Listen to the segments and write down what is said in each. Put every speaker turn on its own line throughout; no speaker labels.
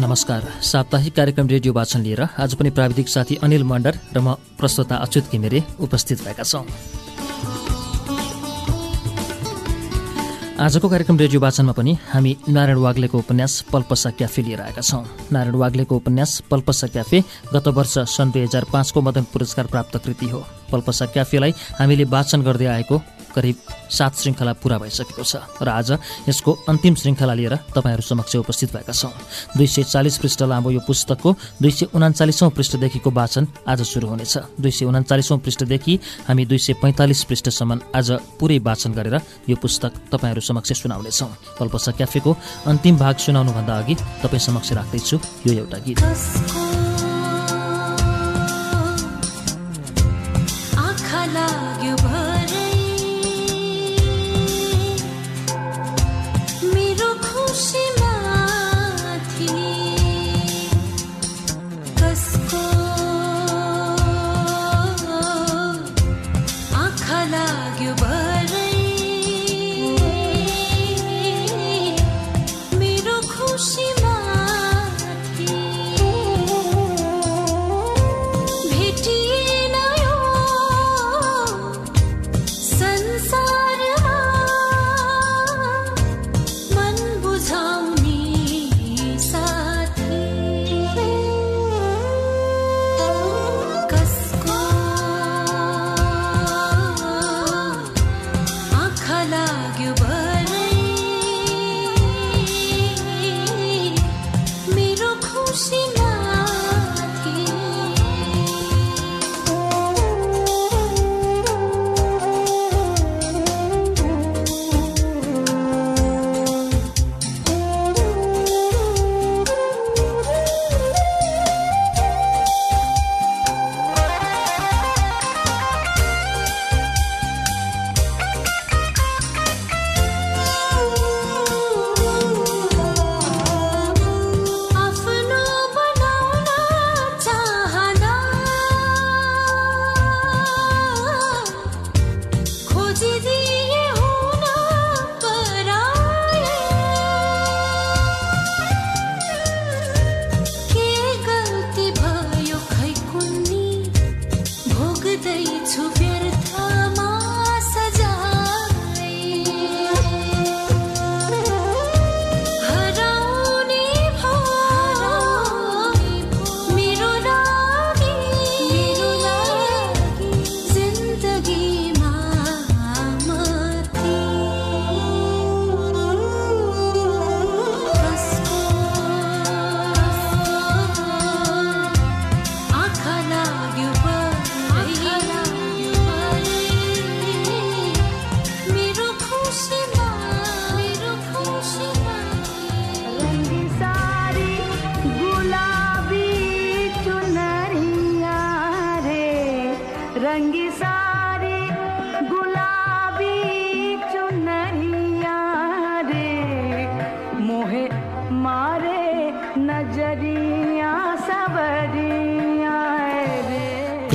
नमस्कार। साप्ताहिक कार्यक्रम रेडियो वाचन लिएर आज पनि प्राविधिक साथी अनिल मण्डर र म प्रस्तोता अच्युत घिमिरे उपस्थित भएका छौँ। आजको कार्यक्रम रेडियो वाचनमा पनि हामी नारायण वाग्लेको उपन्यास पल्पसा क्याफे लिएर आएका छौँ। नारायण वाग्लेको उपन्यास पल्पसा क्याफे गत वर्ष सन् दुई हजार पाँचको मदन पुरस्कार प्राप्त कृति हो। पल्पसा क्याफेलाई हामीले वाचन गर्दै आएको करिब सात श्रृङ्खला पुरा भइसकेको छ र आज यसको अन्तिम श्रृङ्खला लिएर तपाईँहरू समक्ष उपस्थित भएका छौँ। दुई सय चालिस पृष्ठ लामो यो पुस्तकको दुई सय उनाचालिसौँ पृष्ठदेखिको वाचन आज सुरु हुनेछ। दुई सय उनाचालिसौँ पृष्ठदेखि हामी दुई सय पैँतालिस पृष्ठसम्म आज पुरै वाचन गरेर यो पुस्तक तपाईँहरू समक्ष सुनाउनेछौँ। कल्पसा क्याफेको अन्तिम भाग सुनाउनुभन्दा अघि तपाईँ समक्ष राख्दैछु यो एउटा गीत।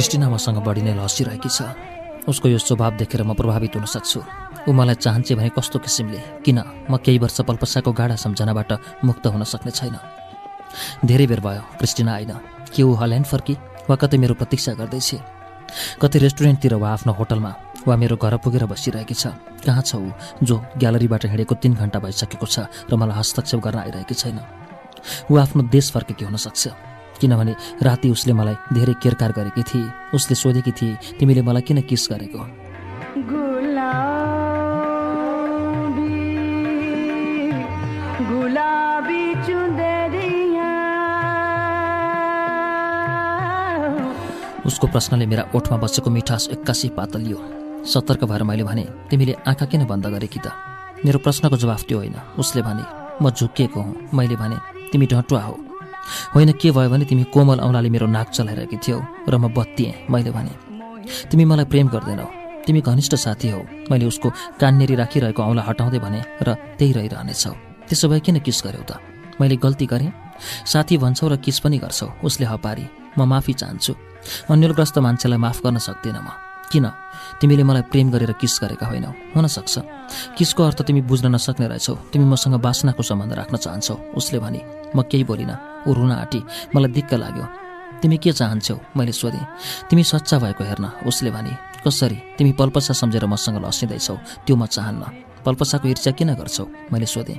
क्रिस्टिना मसँग बढी नै हँसिरहेकी छ। उसको यो स्वभाव देखेर म प्रभावित हुन सक्छु। ऊ मलाई चाहन्छे भने कस्तो किसिमले किन म केही वर्ष पल्पसाको गाढा सम्झनाबाट मुक्त हुन सक्ने छैन। धेरै बेर भयो क्रिस्टिना आइन। के ऊ हल्यान्ड फर्की? वा कतै मेरो प्रतीक्षा गर्दैछ? कतै रेस्टुरेन्टतिर वा आफ्नो होटलमा? वा मेरो घर पुगेर बसिरहेकी छ? कहाँ छ ऊ जो ग्यालरीबाट हिँडेको तिन घन्टा भइसकेको छ र मलाई हस्तक्षेप गर्न आइरहेकी छैन? ऊ आफ्नो देश फर्केकी हुन सक्छ। किनभने राति उसले मलाई धेरै केरकार गरेकी थिए। उसले सोधेकी थिए तिमीले मलाई किन किस गरेको? उसको प्रश्नले मेरा ओठमा बसेको मिठास एक्कासी पातलियो सतर्क भएर मैले भने तिमीले आँखा किन बन्द गरेकी त? मेरो प्रश्नको जवाफ त्यो होइन। उसले भने म झुक्किएको हुँ। मैले भने तिमी ढटुवा हो। होइन के भयो भने तिमी कोमल औँलाले मेरो नाक चलाइरहेकी थियौ र म बत्तिएँ। मैले भने तिमी मलाई प्रेम गर्दैनौ। तिमी घनिष्ठ साथी हौ। मैले उसको कान्नेरी राखिरहेको औँला हटाउँदै भने र त्यही रहिरहनेछौ। त्यसो भए किन किस गर्यौ त? मैले गल्ती गरेँ। साथी भन्छौ र किस पनि गर्छौ। उसले हपारी। म माफी चाहन्छु। अन्यलग्रस्त मान्छेलाई माफ गर्न सक्दिनँ म। किन? तिमीले मलाई प्रेम गरेर किस गरेका होइनौ? हुनसक्छ किसको अर्थ तिमी बुझ्न नसक्ने रहेछौ? तिमी मसँग बासनाको सम्बन्ध राख्न चाहन्छौ? उसले भने म केही बोलिनँ। ऊ रुन आँटी मलाई दिक्क लाग्यो। तिमी के चाहन्छौ? मैले सोधेँ। तिमी सच्चा भएको हेर्न। उसले भने कसरी? तिमी पल्पसा सम्झेर मसँग लसिँदैछौ। त्यो म चाहन्न। पल्पसाको ईर्ष्या किन गर्छौ? मैले सोधेँ।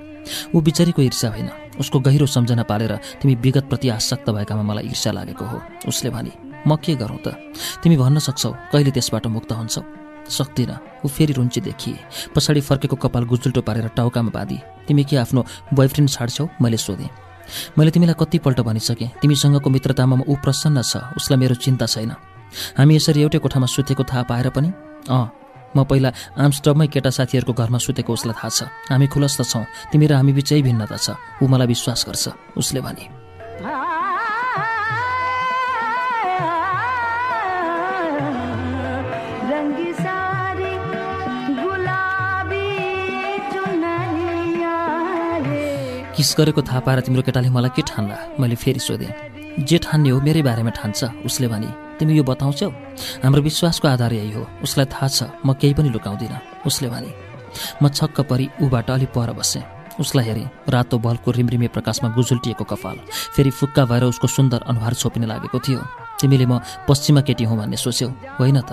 ऊ बिचरीको ईर्ष्या होइन। उसको गहिरो सम्झना पालेर तिमी विगतप्रति आसक्त भएकामा मलाई ईर्ष्या लागेको हो। उसले भने म के गरौँ त? तिमी भन्न सक्छौ कहिले त्यसबाट मुक्त हुन्छौ? सक्दिनँ। ऊ फेरि रुन्ची देखिए। पछाडि फर्केको कपाल गुजुल्टो पारेर टाउकामा बाँधी। तिमी के आफ्नो बोयफ्रेन्ड छाड्छौ? मैले सोधेँ। मैले तिमीलाई कतिपल्ट भनिसकेँ तिमीसँगको मित्रतामा ऊ प्रसन्न छ उसलाई मेरो चिन्ता छैन। हामी यसरी एउटै कोठामा सुतेको थाहा पाएर पनि अँ म पहिला आर्मस्टपमै केटा साथीहरूको घरमा सुतेको उसलाई थाहा छ। हामी खुलस्त छौँ तिमी र हामी बिचै भिन्नता छ ऊ मलाई विश्वास गर्छ उसले भने। किस गरेको थाहा पाएर तिम्रो केटाले मलाई के ठान्ला मैले फेरि सोधेँ। जे ठान्ने हो मेरै बारेमा ठान्छ उसले भने तिमी यो बताउँछौ? हाम्रो विश्वासको आधार यही हो। उसलाई थाहा छ म केही पनि लुकाउँदिनँ। उसले भने म छक्क परि ऊबाट अलिक पर बसेँ। उसलाई हेरेँ रातो बलको रिमरिमे प्रकाशमा गुजुल्टिएको कपाल। फेरि फुक्का भएर उसको सुन्दर अनुहार छोपिन लागेको थियो। तिमीले म पश्चिमा केटी हुँ भन्ने सोच्यौ? होइन त।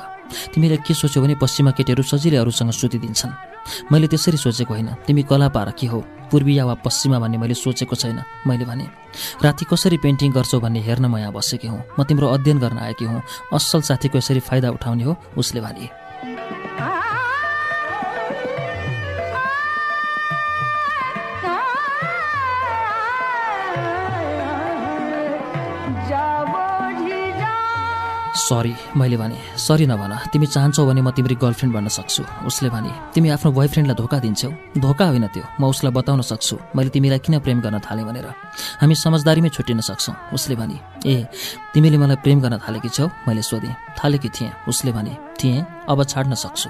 तिमीले के सोच्यौ भने पश्चिमा केटीहरू सजिलै अरूसँग सुतिदिन्छन्। मैले त्यसरी सोचेको होइन। तिमी कला के हो? पूर्वीया वा पश्चिमा भन्ने मैले सोचेको छैन मैले भने। राति कसरी पेन्टिङ गर्छौ भन्ने हेर्न म यहाँ बसेकी हुँ। म तिम्रो अध्ययन गर्न आएकी हुँ। असल साथीको यसरी फाइदा उठाउने हो उसले भने। सरी मैले भने सरी नभन तिमी चाहन्छौ भने म तिम्रो गर्लफ्रेन्ड बन्न सक्छु। उसले भने तिमी आफ्नो बोयफ्रेन्डलाई धोका दिन्छौ? धोका होइन त्यो म उसलाई बताउन सक्छु। मैले तिमीलाई किन प्रेम गर्न थालेँ भनेर। हामी समझदारीमै छुट्टिन सक्छौँ। उसले भने ए तिमीले मलाई प्रेम गर्न थालेकी छौ? मैले सोधेँ थालेकी थिएँ। उसले भने थिएँ अब छाड्न सक्छु।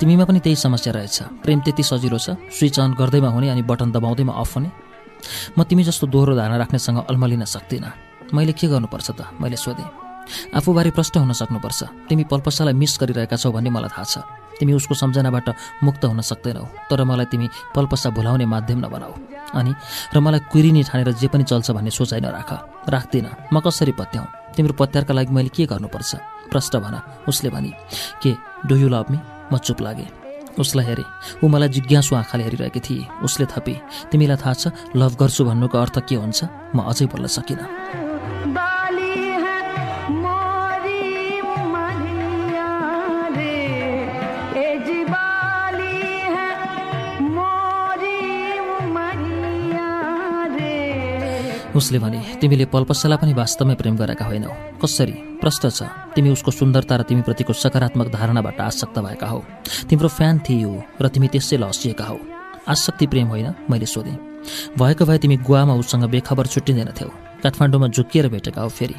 तिमीमा पनि त्यही समस्या रहेछ। प्रेम त्यति सजिलो छ स्विच अन गर्दैमा हुने अनि बटन दबाउँदैमा अफ हुने। म तिमी जस्तो दोहोरो धारणा राख्नेसँग अल्मलिन सक्दिनँ। मैले के गर्नुपर्छ त? मैले सोधेँ आफूबारे प्रष्ट हुन सक्नुपर्छ। तिमी पल्पसालाई मिस गरिरहेका छौ भन्ने मलाई थाहा छ। तिमी उसको सम्झनाबाट मुक्त हुन सक्दैनौ तर मलाई तिमी पल्पसा भुलाउने माध्यम नबनाऊ। अनि र मलाई कुरिनी ठानेर जे पनि चल्छ भन्ने सोचाइ नराख। राख्दिनँ म कसरी पत्याउँ? तिम्रो पत्यारका लागि मैले के गर्नुपर्छ? प्रष्ट भन उसले भनी के डु यु लभ मी? म चुप लागेँ। उसलाई हेरेँ ऊ मलाई जिज्ञासु आँखाले हेरिरहेकी थिए। उसले थपे तिमीलाई थाहा छ लभ गर्छु भन्नुको अर्थ के हुन्छ? म अझै बोल्न सकिनँ। उसले भने तिमीले पल्पसलाई पनि वास्तवमै प्रेम गरेका होइनौ। कसरी? प्रश्न छ तिमी उसको सुन्दरता र तिमीप्रतिको सकारात्मक धारणाबाट आसक्त भएका हौ। तिम्रो फ्यान थियौ र तिमी त्यसैलाई हँसिएका हौ। आसक्ति प्रेम होइन मैले सोधेँ। भएको भए तिमी गुवामा उसँग बेखबर छुट्टिँदैनथ्यौ काठमाडौँमा झुक्किएर भेटेका हौ फेरि।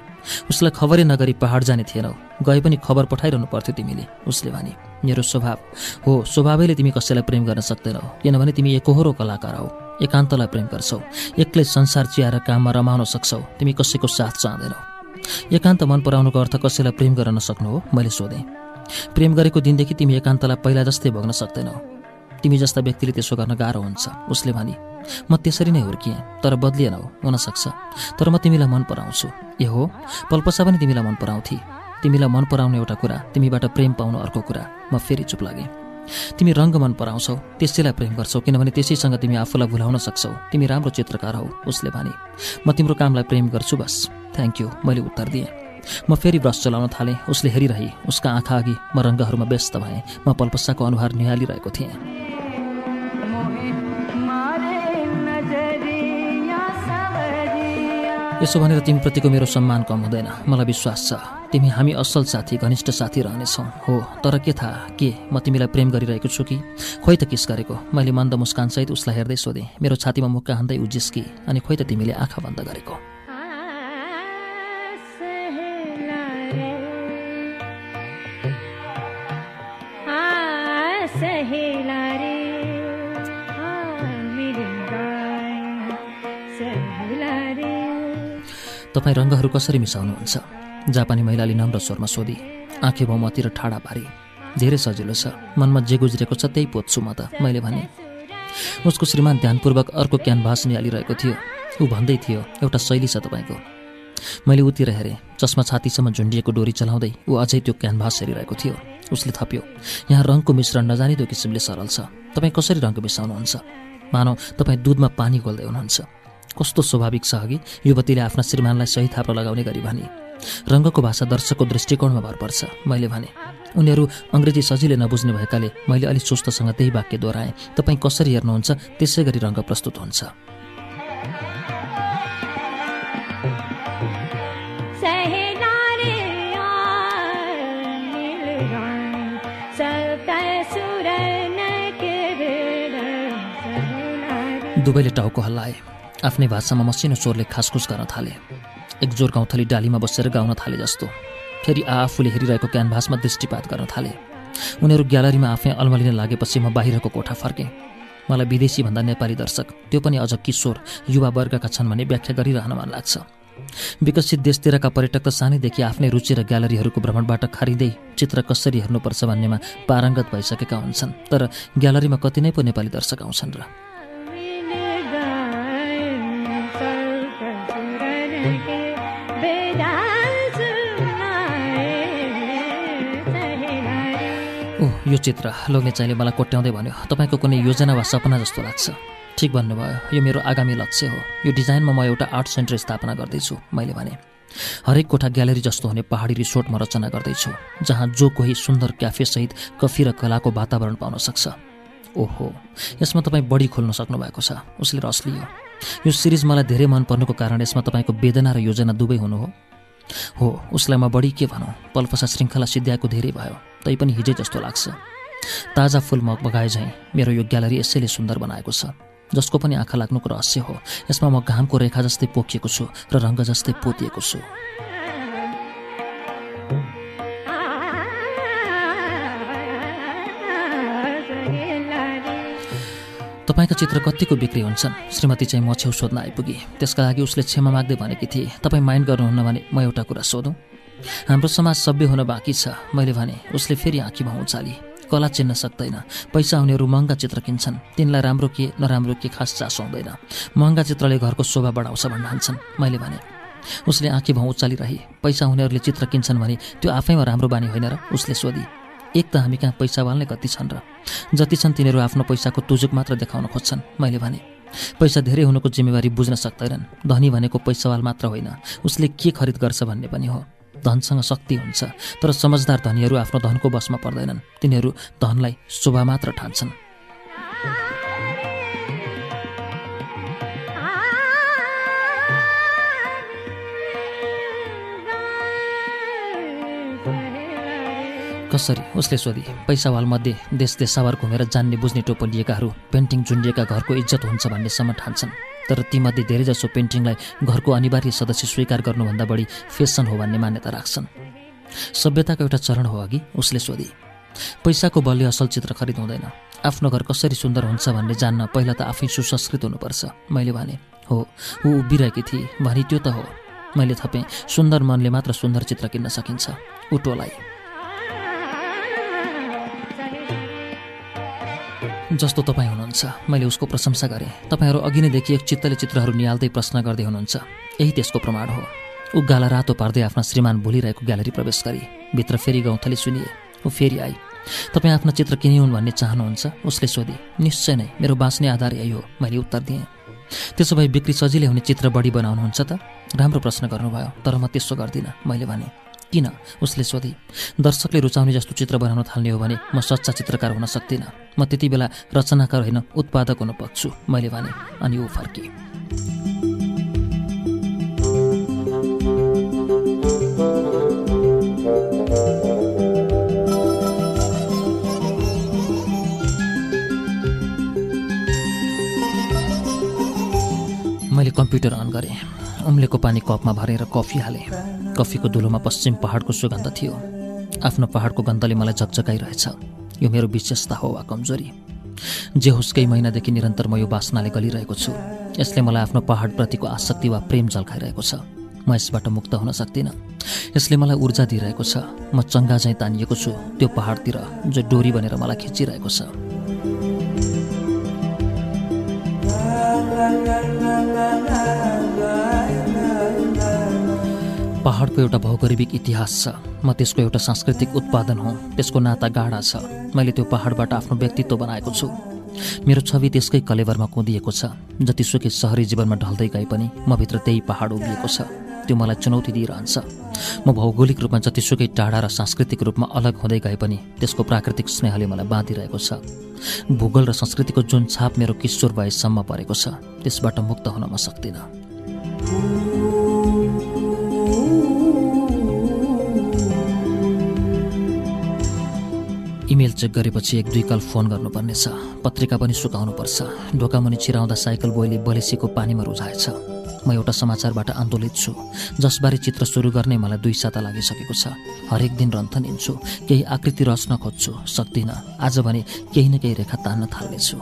उसलाई खबरै नगरी पहाड जाने थिएनौ। गए पनि खबर पठाइरहनु पर्थ्यो तिमीले। उसले भने मेरो स्वभाव हो स्वभावैले तिमी कसैलाई प्रेम गर्न सक्दैनौ किनभने तिमी एकहोरो कलाकार हौ। एकान्तलाई प्रेम गर्छौ। एक्लै संसार चियाएर काममा रमाउन सक्छौ। तिमी कसैको साथ चाहँदैनौ। एकान्त मन पराउनुको अर्थ कसैलाई प्रेम गर्न नसक्नु हो? मैले सोधेँ। प्रेम गरेको दिनदेखि तिमी एकान्तलाई पहिला जस्तै भोग्न सक्दैनौ। तिमी जस्ता व्यक्तिले त्यसो गर्न गाह्रो हुन्छ। उसले भने म त्यसरी नै हुर्किएँ तर बदलिएनौ हुनसक्छ। तर म तिमीलाई मन पराउँछु। ए हो? पल्पसा पनि तिमीलाई मन पराउँथे। तिमीलाई मन पराउने एउटा कुरा तिमीबाट प्रेम पाउनु अर्को कुरा। म फेरि चुप लागेँ। तिमी रङ्ग मन पराउँछौ त्यसैलाई प्रेम गर्छौ किनभने त्यसैसँग तिमी आफूलाई भुलाउन सक्छौ। तिमी राम्रो चित्रकार हौ उसले भने। म तिम्रो कामलाई प्रेम गर्छु बस। थ्याङ्क यू मैले उत्तर दिएँ। म फेरि ब्रस चलाउन थालेँ उसले हेरिरहे उसका आँखा अघि म रङ्गहरूमा व्यस्त भएँ म पल्पसाको अनुहार निहालिरहेको थिएँ। यसो भनेर तिमीप्रतिको मेरो सम्मान कम हुँदैन मलाई विश्वास छ। तिमी हामी असल साथी घनिष्ठ साथी रहनेछौ। हो तर के थाहा के म तिमीलाई प्रेम गरिरहेको छु कि? खोइ त किस गरेको? मैले मन्द मुस्कानसहित उसलाई हेर्दै सोधेँ। मेरो छातीमा मुक्का हान्दै उजिस्की अनि खोइ त तिमीले आँखा बन्द गरेको। तपाईँ रङ्गहरू कसरी मिसाउनुहुन्छ? जापानी महिलाले नम्र स्वरमा सोधी आँखे भाउ ठाडा पारी धेरै सजिलो छ मनमा जे गुज्रेको छ त्यही पोत्छु म त मैले भने। उसको श्रीमान ध्यानपूर्वक अर्को क्यानभास निहालिरहेको थियो। ऊ भन्दै थियो एउटा शैली छ तपाईँको। मैले उतिर हेरेँ चस्मा छातीसम्म झुन्डिएको डोरी चलाउँदै ऊ अझै त्यो क्यानभास हेरिरहेको थियो। उसले थप्यो यहाँ रङको मिश्रण नजानिदो किसिमले सरल छ। तपाईँ कसरी रङको मिसाउनुहुन्छ? मानौ तपाईँ दुधमा पानी गोल्दै हुनुहुन्छ। कस्तो स्वाभाविक छ अघि युवतीले आफ्ना श्रीमानलाई सही थाप्रो लगाउने गरी भने। रङ्गको भाषा दर्शकको दृष्टिकोणमा भर पर्छ। मैले भने उनीहरू अङ्ग्रेजी सजिलै नबुझ्ने भएकाले मैले अलिक सुस्तसँग त्यही वाक्य दोहोऱ्याएँ। तपाईँ कसरी हेर्नुहुन्छ त्यसै गरी रङ्ग प्रस्तुत हुन्छ। दुवैले टाउको हल्लाए। आफ्नै भाषामा मसिनो स्वरले खासखुस गर्न थाले। एकजोर गाउँथली डालीमा बसेर गाउन थाले जस्तो। फेरि आफूले हेरिरहेको क्यानभासमा दृष्टिपात गर्न थाले। उनीहरू ग्यालरीमा आफै अल्मलिन लागेपछि म बाहिरको कोठा फर्केँ। मलाई विदेशी भन्दा नेपाली दर्शक त्यो पनि अझ किशोर युवा वर्गका छन् भने व्याख्या गरिरहन मन लाग्छ। विकसित देशतिरका पर्यटक त सानैदेखि आफ्नै रुचि र ग्यालरीहरूको भ्रमणबाट खारिँदै चित्र कसरी हेर्नुपर्छ भन्नेमा पारङ्गत भइसकेका हुन्छन् तर ग्यालरीमा कति नै पो नेपाली दर्शक आउँछन् र। यो चित्र लोग्ने चाहिँले मलाई कोट्याउँदै भन्यो तपाईँको कुनै योजना वा सपना जस्तो लाग्छ। ठिक भन्नुभयो यो मेरो आगामी लक्ष्य हो। यो डिजाइनमा म एउटा आर्ट सेन्टर स्थापना गर्दैछु मैले भने। हरेक कोठा ग्यालेरी जस्तो हुने पहाडी रिसोर्ट म रचना गर्दैछु जहाँ जो कोही सुन्दर क्याफेसहित कफी र कलाको वातावरण पाउन सक्छ। ओहो यसमा तपाईँ बढी खोल्न सक्नु भएको छ उसले रस लियो यो सिरिज मलाई धेरै मन पर्नुको कारण यसमा तपाईँको वेदना र योजना दुवै हुनु हो। उसलाई म बढी के भनौँ पल्पसा श्रृङ्खला सिद्ध्याएको धेरै भयो। तैपनि हिजै जस्तो लाग्छ। ताजा फुल म बगाए झैँ मेरो यो ग्यालरी यसैले सुन्दर बनाएको छ जसको पनि आँखा लाग्नुको रहस्य हो। यसमा म घामको रेखा जस्तै पोखिएको छु र रङ्ग जस्तै पोतिएको छु। तपाईँका चित्र कतिको बिक्री हुन्छन्? श्रीमती चाहिँ म छेउ सोध्न आइपुगे। त्यसका लागि उसले क्षमा माग्दै भनेकी थिए। तपाईँ माइन्ड गर्नुहुन्न भने म एउटा कुरा सोधौँ। हाम्रो समाज सभ्य हुन बाँकी छ। मैले भने उसले फेरि आँखी भाउ चाली। कला चिन्न सक्दैन। पैसा उनीहरू महँगा चित्र किन्छन्। तिनलाई राम्रो के नराम्रो के खास चासो हुँदैन। महँगा चित्रले घरको शोभा बढाउँछ भन्ठान्छन् मैले भने उसले आँखी भाउ उचालिरहे पैसा उनीहरूले चित्र किन्छन् भने त्यो आफैमा राम्रो बानी होइन र उसले सोधी एक त हामी कहाँ पैसावाल नै कति छन् र जति छन् तिनीहरू आफ्नो पैसाको तुजुक मात्र देखाउन खोज्छन्। मैले भने पैसा धेरै हुनुको जिम्मेवारी बुझ्न सक्दैनन्। धनी भनेको पैसावाल मात्र होइन। उसले के खरिद गर्छ भन्ने पनि हो। धनसँग शक्ति हुन्छ तर समझदार धनीहरू आफ्नो धनको बसमा पर्दैनन्। तिनीहरू धनलाई शोभा मात्र ठान्छन्। कसरी? उसले सोधी पैसावालमध्ये देश देशावर घुमेर जान्ने बुझ्ने टोपो लिएकाहरू पेन्टिङ झुन्डिएका घरको इज्जत हुन्छ भन्नेसम्म ठान्छन्। तर तीमध्ये धेरैजसो पेन्टिङलाई घरको अनिवार्य सदस्य स्वीकार गर्नुभन्दा बढी फेसन हो भन्ने मान्यता राख्छन्। सभ्यताको एउटा चरण हो अघि उसले सोधी। पैसाको बलले असल चित्र खरिद हुँदैन। आफ्नो घर कसरी सुन्दर हुन्छ भन्ने जान्न पहिला त आफै सुसंस्कृत हुनुपर्छ। मैले भने हो ऊ उभिरहेकी थिए भनी त्यो त हो। मैले थपेँ सुन्दर मनले मात्र सुन्दर चित्र किन्न सकिन्छ। उटोलाई जस्तो तपाईँ हुनुहुन्छ। मैले उसको प्रशंसा गरेँ। तपाईँहरू अघि नैदेखि एक चित्तले चित्रहरू निहाल्दै प्रश्न गर्दै हुनुहुन्छ। यही त्यसको प्रमाण हो। ऊ गाला रातो पार्दै आफ्ना श्रीमान भुलिरहेको ग्यालरी प्रवेश गरे भित्र फेरि गौँथली सुनिए। ऊ फेरि आई। तपाईँ आफ्नो चित्र किनिउन् भन्ने चाहनुहुन्छ? उसले सोधे। निश्चय नै। मेरो बाँच्ने आधार यही हो। मैले उत्तर दिएँ। त्यसो भए बिक्री सजिलै हुने चित्र बढी बनाउनुहुन्छ त? राम्रो प्रश्न गर्नुभयो तर म त्यसो गर्दिनँ मैले भने। किन? उसले सोधे दर्शकले रुचाउने जस्तो चित्र बनाउन थाल्ने हो भने म सच्चा चित्रकार हुन सक्दिनँ। म त्यति बेला रचनाकार होइन उत्पादक हुन पक्छु मैले भने अनि ऊ फर्के मैले कम्प्युटर अन गरेँ। उम्लेको पानी कपमा भरेर कफी हालेँ। कफीको धुलोमा पश्चिम पहाडको सुगन्ध थियो आफ्नो पहाडको गन्धले मलाई झकझकाइरहेछ यो मेरो विशेषता हो वा कमजोरी जे होस् केही महिनादेखि निरन्तर म यो बासनाले गलिरहेको छु यसले मलाई आफ्नो पहाडप्रतिको आसक्ति वा प्रेम झल्काइरहेको छ म यसबाट मुक्त हुन सक्दिनँ यसले मलाई ऊर्जा दिइरहेको छ म चङ्गा झैँ तानिएको छु त्यो पहाडतिर जो डोरी बनेर मलाई खिचिरहेको छ पहाडको एउटा भौगोलिक इतिहास छ। म त्यसको एउटा सांस्कृतिक उत्पादन हुँ। त्यसको नाता गाढा छ। मैले त्यो पहाडबाट आफ्नो व्यक्तित्व बनाएको छु। मेरो छवि त्यसकै कलेवरमा कुदिएको छ। जतिसुकै सहरी जीवनमा ढल्दै गए पनि म भित्र त्यही पहाड उभिएको छ। त्यो मलाई चुनौती दिइरहन्छ। म भौगोलिक रूपमा जतिसुकै टाढा र सांस्कृतिक रूपमा अलग हुँदै गए पनि त्यसको प्राकृतिक स्नेहले मलाई बाँधिरहेको छ। भूगोल र संस्कृतिको जुन छाप मेरो किशोर वयससम्म परेको छ त्यसबाट मुक्त हुन म सक्दिनँ। इमेल चेक गरेपछि एक दुई कल फोन गर्नुपर्नेछ। पत्रिका पनि सुकाउनुपर्छ। ढोकामुनि छिराउँदा साइकल बोइले बलेसीको पानीमा रुझाएछ। म एउटा समाचारबाट आन्दोलित छु। जसबारे चित्र सुरु गर्ने मलाई दुई साता लागिसकेको छ। हरेक दिन रन्थन लिन्छु केही आकृति रच्न खोज्छु। सक्दिनँ। आज भने केही न केही रेखा तान्न थाल्नेछु।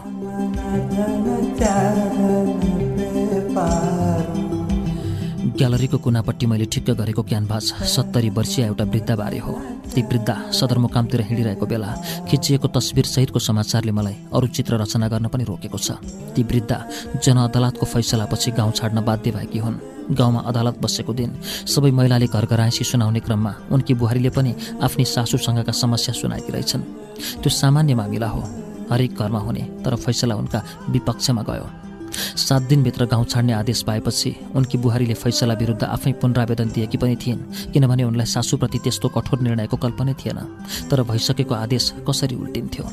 ग्यालरीको कुनापट्टि मैले ठिक्क गरेको क्यानभास सत्तरी वर्षीय एउटा वृद्धाबारे हो। ती वृद्धा सदरमुकामतिर हिँडिरहेको बेला खिचिएको तस्विर सहितको समाचारले मलाई अरू चित्र रचना गर्न पनि रोकेको छ। ती वृद्धा जनअदालतको फैसलापछि गाउँ छाड्न बाध्य भएकी हुन्। गाउँमा अदालत बसेको दिन सबै महिलाले घर घराइसी सुनाउने क्रममा उनकी बुहारीले पनि आफ्नी सासूसँगका समस्या सुनाएकी रहेछन् त्यो सामान्य मामिला हो। हरेक घरमा हुने तर फैसला उनका विपक्षमा गयो। सात दिनभित्र गाउँ छाड्ने आदेश पाएपछि उनकी बुहारीले फैसला विरुद्ध आफै पुनरावेदन दिएकी पनि थिइन् किनभने उनलाई सासूप्रति त्यस्तो कठोर निर्णयको कल्पनै थिएन तर भइसकेको आदेश कसरी उल्टिन्थ्यो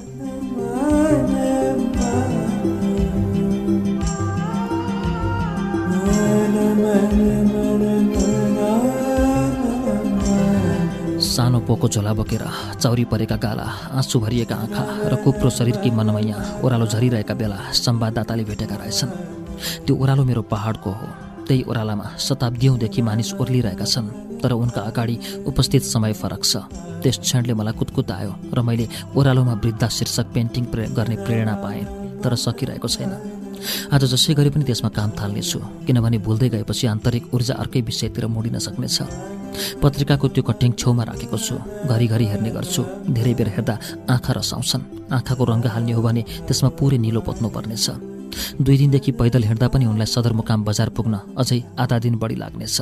सानो पोको झोला बोकेर चौरी परेका गाला आँसु भरिएका आँखा र कुप्रो शरीरकी मनमैया ओह्रालो झरिरहेका बेला संवाददाताले भेटेका रहेछन्। त्यो ओह्रालो मेरो पहाडको हो। त्यही ओह्रालामा शताब्दीौँदेखि मानिस ओर्लिरहेका छन् तर उनका अगाडि उपस्थित समय फरक छ। त्यस क्षणले मलाई कुतकुत आयो र मैले ओह्रालोमा वृद्धा शीर्षक पेन्टिङ गर्ने प्रेरणा पाएँ तर सकिरहेको छैन। आज जसै गरे पनि त्यसमा काम थाल्नेछु किनभने भुल्दै गएपछि आन्तरिक ऊर्जा अर्कै विषयतिर मुडिन सक्नेछ। पत्रिकाको त्यो कटिङ छेउमा राखेको छु घरिघरि हेर्ने गर्छु धेरै बेर हेर्दा आँखा रसाउँछन्। आँखाको रङ्ग हाल्ने हो भने त्यसमा पुरै निलो पोत्नु पर्नेछ। दुई दिनदेखि पैदल हिँड्दा पनि उनलाई सदरमुकाम बजार पुग्न अझै आधा दिन बढी लाग्नेछ।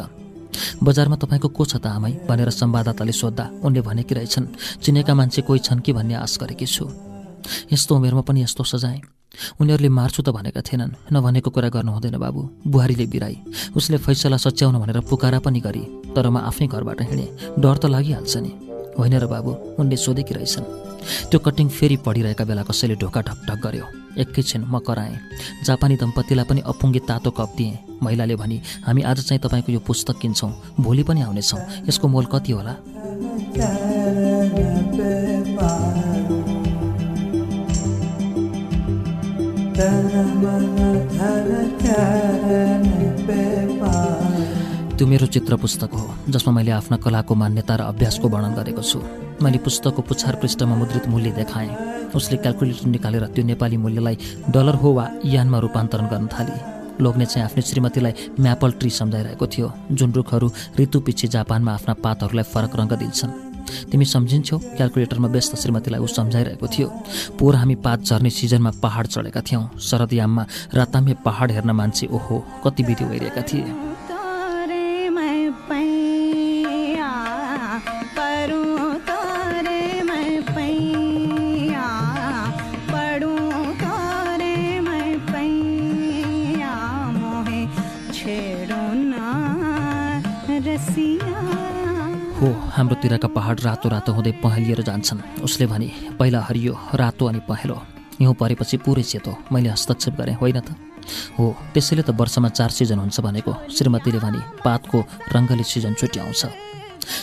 बजारमा तपाईँको को छ त आमै भनेर संवाददाताले सोद्धा उनले भनेकी रहेछन्। चिनेका मान्छे कोही छन् कि भन्ने आश गरेकी छु। यस्तो उमेरमा पनि यस्तो सजाएँ उनीहरूले मार्छु त भनेका थिएनन्। नभनेको कुरा गर्नु हुँदैन बाबु। बुहारीले बिराई। उसले फैसला सच्याउन भनेर पुकारा पनि गरी तर म आफ्नै घरबाट हिँडेँ। डर त लागिहाल्छ नि। होइन र बाबु उनले सोधेकी रहेछन्। त्यो कटिङ फेरि पढिरहेका बेला कसैले ढोका ढकढक गर्यो। एकैछिन म कराएँ। जापानी दम्पतिलाई पनि अपुङ्गे तातो कप दिएँ। महिलाले भनी हामी आज चाहिँ तपाईँको यो पुस्तक किन्छौँ। भोलि पनि आउनेछौँ। यसको मोल कति होला? त्यो मेरो चित्र पुस्तक हो जसमा मैले आफ्ना कलाको मान्यता र अभ्यासको वर्णन गरेको छु। मैले पुस्तकको पुछार पृष्ठमा मुद्रित मूल्य देखाएँ। उसले क्यालकुलेटर निकालेर त्यो नेपाली मूल्यलाई डलर हो वा यानमा रूपान्तरण गर्न थाले। लोग्ने चाहिँ आफ्नो श्रीमतीलाई म्यापल ट्री सम्झाइरहेको थियो जुन रुखहरू ऋतुपिच्छे जापानमा आफ्ना पातहरूलाई फरक रङ्ग दिन्छन्। तिमी सम्झिन्छौ क्यालकुलेटरमा व्यस्त श्रीमतीलाई ऊ सम्झाइरहेको थियो। पोहोर हामी पात झर्ने सिजनमा पहाड चढेका थियौँ। शरदयाममा रातामे पहाड हेर्न मान्छे ओहो कति विधि भइरहेका थिए। हाम्रोतिरका पहाड रातो रातो हुँदै पहेँलिएर जान्छन्। उसले भने पहिला हरियो रातो अनि पहेँलो। हिउँ परेपछि पुरै सेतो। मैले हस्तक्षेप गरेँ होइन त? हो त्यसैले त वर्षमा चार सिजन हुन्छ भनेको श्रीमतीले भने पातको रङ्गले सिजन छुट्याउँछ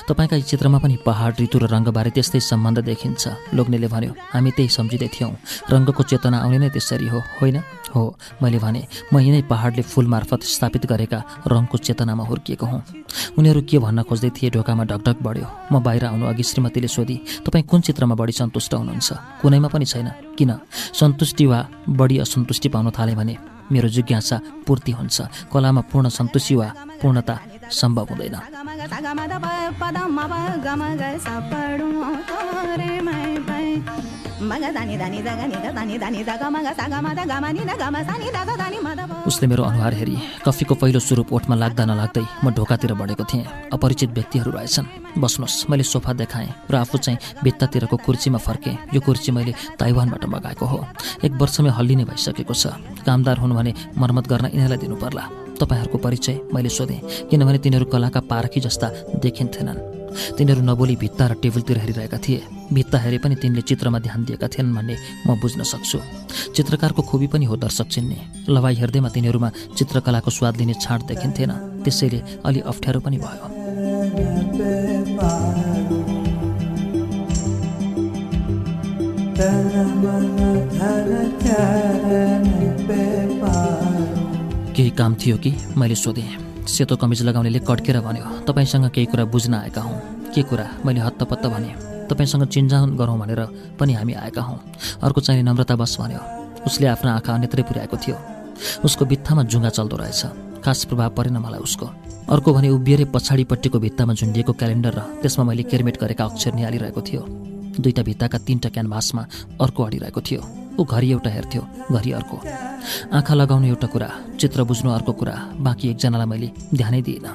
तपाईँका चित्रमा पनि पहाड ऋतु र रङ्गबारे त्यस्तै सम्बन्ध देखिन्छ लोग्नेले भन्यो हामी त्यही सम्झिँदै थियौँ। रङ्गको चेतना आउने नै त्यसरी हो होइन? हो। मैले भने म यिनै पहाडले फुल मार्फत स्थापित गरेका रङको चेतनामा हुर्किएको हुँ। उनीहरू के भन्न खोज्दै थिए ढोकामा ढकढक बढ्यो। म बाहिर आउनु अघि श्रीमतीले सोधी तपाईँ कुन चित्रमा बढी सन्तुष्ट हुनुहुन्छ? कुनैमा पनि छैन। किन? सन्तुष्टि वा बढी असन्तुष्टि पाउन थाले भने मेरो जिज्ञासा पूर्ति हुन्छ। कलामा पूर्ण सन्तुष्टि वा पूर्णता सम्भव हुँदैन। उसले मेरो अनुहार हेरी कफीको पहिलो स्वरूप ओठमा लाग्दा नलाग्दै म ढोकातिर बढेको थिएँ। अपरिचित व्यक्तिहरू रहेछन्। बस्नुहोस् मैले सोफा देखाएँ र आफू चाहिँ भित्तातिरको कुर्सीमा फर्केँ। यो कुर्सी मैले ताइवानबाट मगाएको हो। एक वर्षमै हल्लिने भइसकेको छ। कामदार हुनु भने मर्मत गर्न यिनीहरूलाई दिनु पर्ला तपाईँहरूको परिचय मैले सोधेँ किनभने तिनीहरू कलाका पारखी जस्ता देखिन्थेनन्। तिनीहरू नबोली भित्ता र टेबलतिर हेरिरहेका थिए। भित्ता हेरे पनि तिनले चित्रमा ध्यान दिएका थिएनन् भन्ने म बुझ्न सक्छु। चित्रकारको खुबी पनि हो दर्शक चिन्ने। लवाई हेर्दैमा तिनीहरूमा चित्रकलाको स्वाद लिने छाँट देखिन्थेन। त्यसैले अलि अप्ठ्यारो पनि भयो। केही काम थियो कि? मैले सोधेँ। सेतो कमिज लगाउनेले कड्केर भन्यो तपाईँसँग केही कुरा बुझ्न आएका हौँ। के कुरा? मैले हत्तपत्त भने तपाईँसँग चिन्जान गरौँ भनेर पनि हामी आएका हौँ। अर्को चाहिने नम्रता बस भन्यो उसले आफ्नो आँखा अन्यत्रै पुर्याएको थियो। उसको भित्तामा जुङ्गा चल्दो रहेछ। खास प्रभाव परेन मलाई उसको। अर्को भने उभिएरै पछाडिपट्टिको भित्तामा झुन्डिएको क्यालेन्डर र त्यसमा मैले केरमेट गरेका अक्षर निहालिरहेको थियो। दुईवटा भित्ताका तिनवटा क्यानभासमा अर्को अडिरहेको थियो। ऊ घरि एउटा हेर्थ्यो घरि अर्को। आँखा लगाउनु एउटा कुरा चित्र बुझ्नु अर्को कुरा बाँकी एकजनालाई मैले ध्यानै दिइनँ।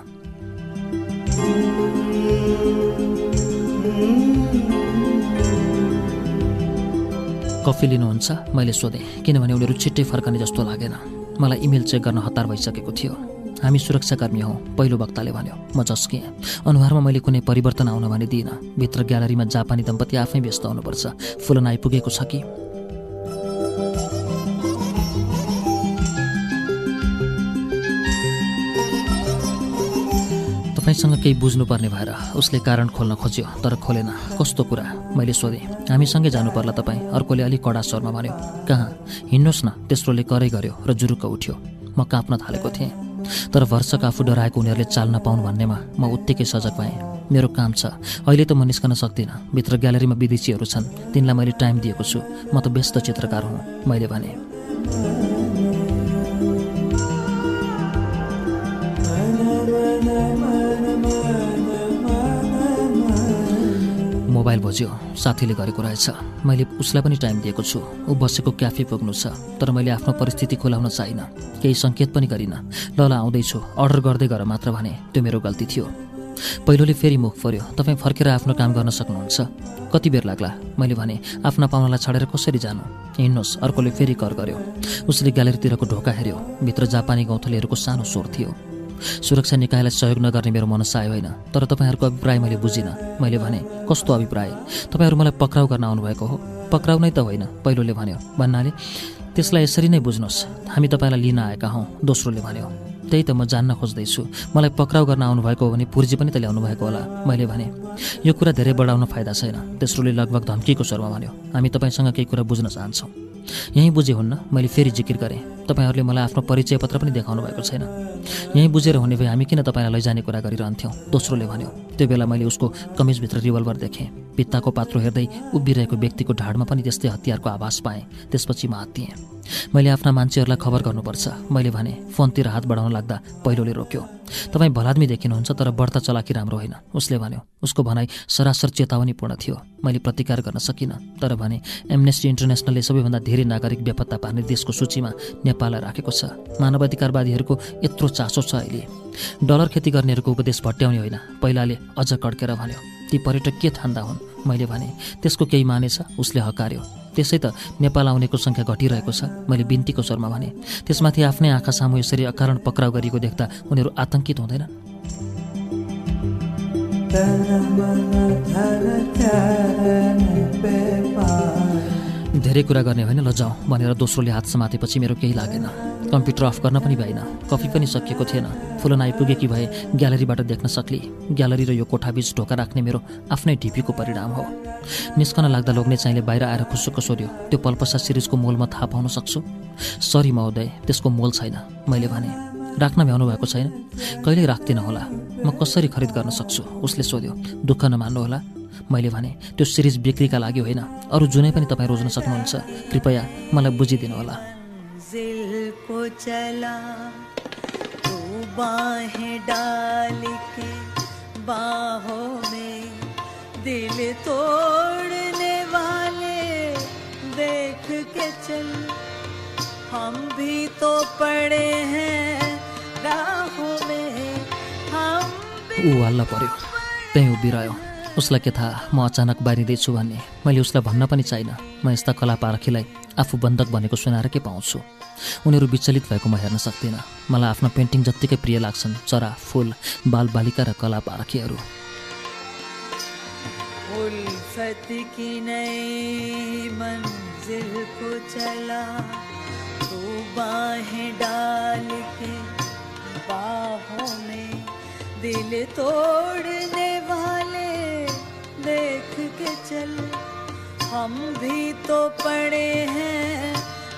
कफी लिनुहुन्छ? मैले सोधेँ किनभने उनीहरू छिट्टै फर्कने जस्तो लागेन। मलाई इमेल चेक गर्न हतार भइसकेको थियो। हामी सुरक्षाकर्मी हौँ पहिलो वक्ताले भन्यो म झस्किएँ अनुहारमा मैले कुनै परिवर्तन आउन भने दिइनँ। भित्र ग्यालरीमा जापानी दम्पति आफै व्यस्त हुनुपर्छ। फुलन आइपुगेको छ कि? तपाईँसँग केही बुझ्नुपर्ने भएर उसले कारण खोल्न खोज्यो तर खोलेन। कस्तो कुरा? मैले सोधेँ। हामीसँगै जानु पर्ला तपाईँ। अर्कोले अलिक कडा स्वरमा भन्यो कहाँ? हिँड्नुहोस् न। तेस्रोले करै गर्यो र जुरुक्क उठ्यो। म काँप्न थालेको थिएँ। तर भर्सक आफू डराएको उनीहरूले चाल्न पाउनु भन्नेमा म उत्तिकै सजग पाएँ मेरो काम छ। अहिले त म निस्कन सक्दिनँ। भित्र ग्यालेरीमा विदेशीहरू छन्। तिनलाई मैले टाइम दिएको छु। म त व्यस्त चित्रकार हुँ। मैले भने। मोबाइल बज्यो। साथीले गरेको रहेछ। मैले उसलाई पनि टाइम दिएको छु। ऊ बसेको क्याफे पुग्नु छ तर मैले आफ्नो परिस्थिति खुलाउन चाहिनँ केही सङ्केत पनि गरिनँ। ल ल आउँदैछु। अर्डर गर्दै गर मात्र भने त्यो मेरो गल्ती थियो। पहिलोले फेरि मुख पर्यो तपाईँ फर्केर आफ्नो काम गर्न सक्नुहुन्छ। कति बेर लाग्ला? मैले भने आफ्ना पाहुनालाई छाडेर कसरी जानु? हिँड्नुहोस् अर्कोले फेरि कर गर्यो। उसले ग्यालेरीतिरको ढोका हेऱ्यो। भित्र जापानी गौँथलीहरूको सानो स्वर थियो। सुरक्षा निकायलाई सहयोग नगर्ने मेरो मनसाय होइन। तर तपाईँहरूको अभिप्राय मैले बुझिनँ। मैले भने कस्तो अभिप्राय? तपाईँहरू मलाई पक्राउ गर्न आउनुभएको हो? पक्राउ नै त होइन पहिलोले भन्यो। भन्नाले त्यसलाई यसरी नै बुझ्नुहोस्। हामी तपाईँलाई लिन आएका हौँ। दोस्रोले भन्यो। त्यही त म जान्न खोज्दैछु। मलाई पक्राउ गर्न आउनुभएको हो भने पुर्जी पनि त ल्याउनु भएको होला। मैले भने यो कुरा धेरै बढाउन फाइदा छैन। तेस्रोले लगभग धम्कीको स्वरमा भन्यो। हामी तपाईँसँग केही कुरा बुझ्न चाहन्छौँ। यहीँ बुझे हुन्न मैले फेरि जिकिर गरेँ। तपाईँहरूले मलाई आफ्नो परिचय पत्र पनि देखाउनु भएको छैन। यहीँ बुझेर हुने भए हामी किन तपाईँलाई लैजाने कुरा गरिरहन्थ्यौँ? दोस्रोले भन्यो। त्यो बेला मैले उसको कमिजभित्र रिभल्भर देखेँ। भित्ताको पात्रो हेर्दै उभिरहेको व्यक्तिको ढाडमा पनि त्यस्तै हतियारको आभास पाएँ। त्यसपछि म हात्तिएँ मैले आफ्ना मान्छेहरूलाई खबर गर्नुपर्छ। मैले भने फोनतिर हात बढाउन लाग्दा पहिलोले रोक्यो। तपाईँ भलादमी देखिनुहुन्छ तर बढ्ता चलाकी राम्रो होइन। उसले भन्यो। उसको भनाइ सरासर चेतावनीपूर्ण थियो। मैले प्रतिकार गर्न सकिनँ तर भने एमनेस्टी इन्टरनेसनलले सबैभन्दा धेरै नागरिक बेपत्ता पार्ने देशको सूचीमा नेपाललाई राखेको छ। मानवाधिकारवादीहरूको यत्रो चासो छ अहिले। डलर खेती गर्नेहरूको उपदेश भट्याउने होइन। पहिलाले अझ कड्केर भन्यो ती पर्यटक के ठान्दा हुन्। मैले भने त्यसको केही मानेछ उसले हकार्यो त्यसै त नेपाल आउनेको सङ्ख्या घटिरहेको छ। मैले बिन्तीको स्वरमा भने त्यसमाथि आफ्नै आँखा सामु यसरी अकारण पक्राउ गरिएको देख्दा उनीहरू आतङ्कित हुँदैन। धेरै कुरा गर्ने होइन ल जाउँ भनेर दोस्रोले हात समातेपछि मेरो केही लागेन। कम्प्युटर अफ गर्न पनि भएन कफी पनि सकिएको थिएन। फुलन आइपुगेकी भए ग्यालेरीबाट देख्न सक्ली। ग्यालरी र यो कोठाबीच ढोका राख्ने मेरो आफ्नै ढिपीको परिणाम हो। निस्कन लाग्दा लोग्ने चाहिँले बाहिर आएर खुसुक्क सोध्यो त्यो पल्पसा सिरिजको मोलमा थाहा पाउन सक्छु? सरी महोदय त्यसको मोल छैन मैले भने। राख्न भ्याउनु भएको छैन? कहिल्यै राख्दिनँ होला। म कसरी खरिद गर्न सक्छु? उसले सोध्यो। दुःख नमान्नुहोला मैले भने त्यो सिरिज बिक्रीका लागि होइन अरू जुनै पनि तपाईँ रोज्न सक्नुहुन्छ। कृपया मलाई बुझिदिनु होला
दिल तोड़ने वाले चल। हम भी तो पड़े हैं राहों में हम भी
ऊ हल्ला पर्यो त्यहीँ उभिरह्यो। उसलाई के थाहा? म अचानक बारिँदैछु भन्ने मैले उसलाई भन्न पनि चाहिनँ म यस्ता कला पारखीलाई आफू बन्धक भनेको सुनाएर के पाउँछु? उनीहरू विचलित भएको म हेर्न सक्दिनँ। मलाई आफ्नो पेन्टिङ जत्तिकै प्रिय लाग्छन्। चरा फुल बालबालिका र कला पारखीहरू।
दिल तोड़ने वाले। देख के चल। हम भी तो पड़े हैं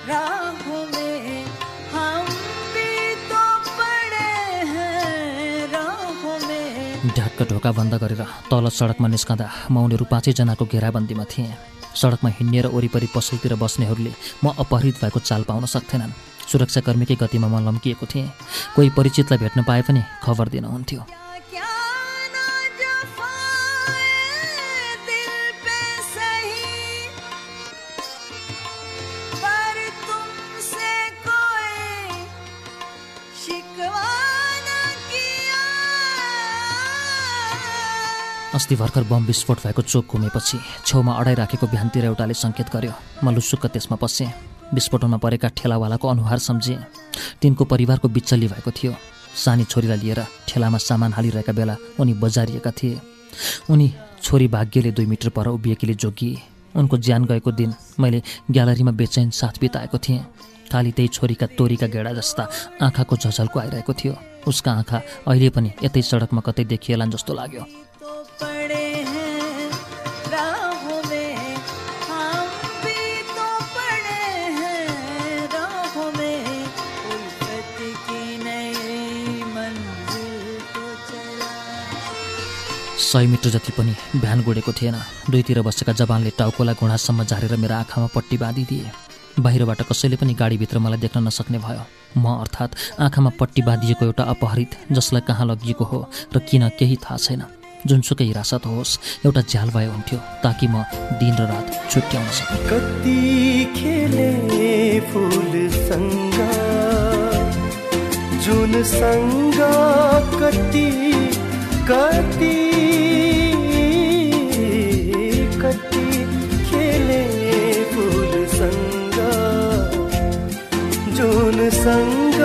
राहों में। हम भी तो पड़े हैं राहों में।
ढोका बन्द गरेर तल सडकमा निस्कँदा म उनीहरू पाँचैजनाको घेराबन्दीमा थिएँ। सडकमा हिँड्ने र वरिपरि पसलतिर बस्नेहरूले म अपहरित भएको चाल पाउन सक्थेनन्। सुरक्षाकर्मीकै गतिमा म लम्किएको थिएँ। कोही परिचितलाई भेट्न पाए पनि खबर दिनुहुन्थ्यो। अस्ति भर्खर बम विस्फोट भएको चोक घुमेपछि छेउमा अडाइराखेको बिहानतिर एउटाले सङ्केत गर्यो म लुसुक्क त्यसमा पसेँ। विस्फोटमा परेका ठेलावालाको अनुहार सम्झेँ। तिनको परिवारको बिचल्ली भएको थियो। सानी छोरीलाई लिएर ठेलामा सामान हालिरहेका बेला उनी बजारिएका थिए। उनी छोरी भाग्यले दुई मिटर पर उभिएकीले जोगिए उनको ज्यान गएको दिन मैले ग्यालरीमा बेचैन साथ बिताएको थिएँ। खालि त्यही छोरीका तोरीका गेडा जस्ता आँखाको झझल्को आइरहेको थियो। उसका आँखा अहिले पनि यतै सडकमा कतै देखिएलान् जस्तो लाग्यो। सय मिटर जति पनि भ्यान गुडेको थिएन। दुईतिर बसेका जवानले टाउकोलाई घुँडासम्म झारेर मेरो आँखामा पट्टी बाँधिदिए। बाहिरबाट कसैले पनि गाडीभित्र मलाई देख्न नसक्ने भयो। म अर्थात् आँखामा पट्टी बाँधिएको एउटा अपहरित जसलाई कहाँ लगिएको हो र किन केही थाहा छैन। जुनसुकै हिरासत होस् एउटा झ्याल भए हुन्थ्यो ताकि म दिन र रात छुट्याउन सकौँ।
कति खेले फुलसँग जुनसँग कति कति कति खेले फुलसँग जुनसँग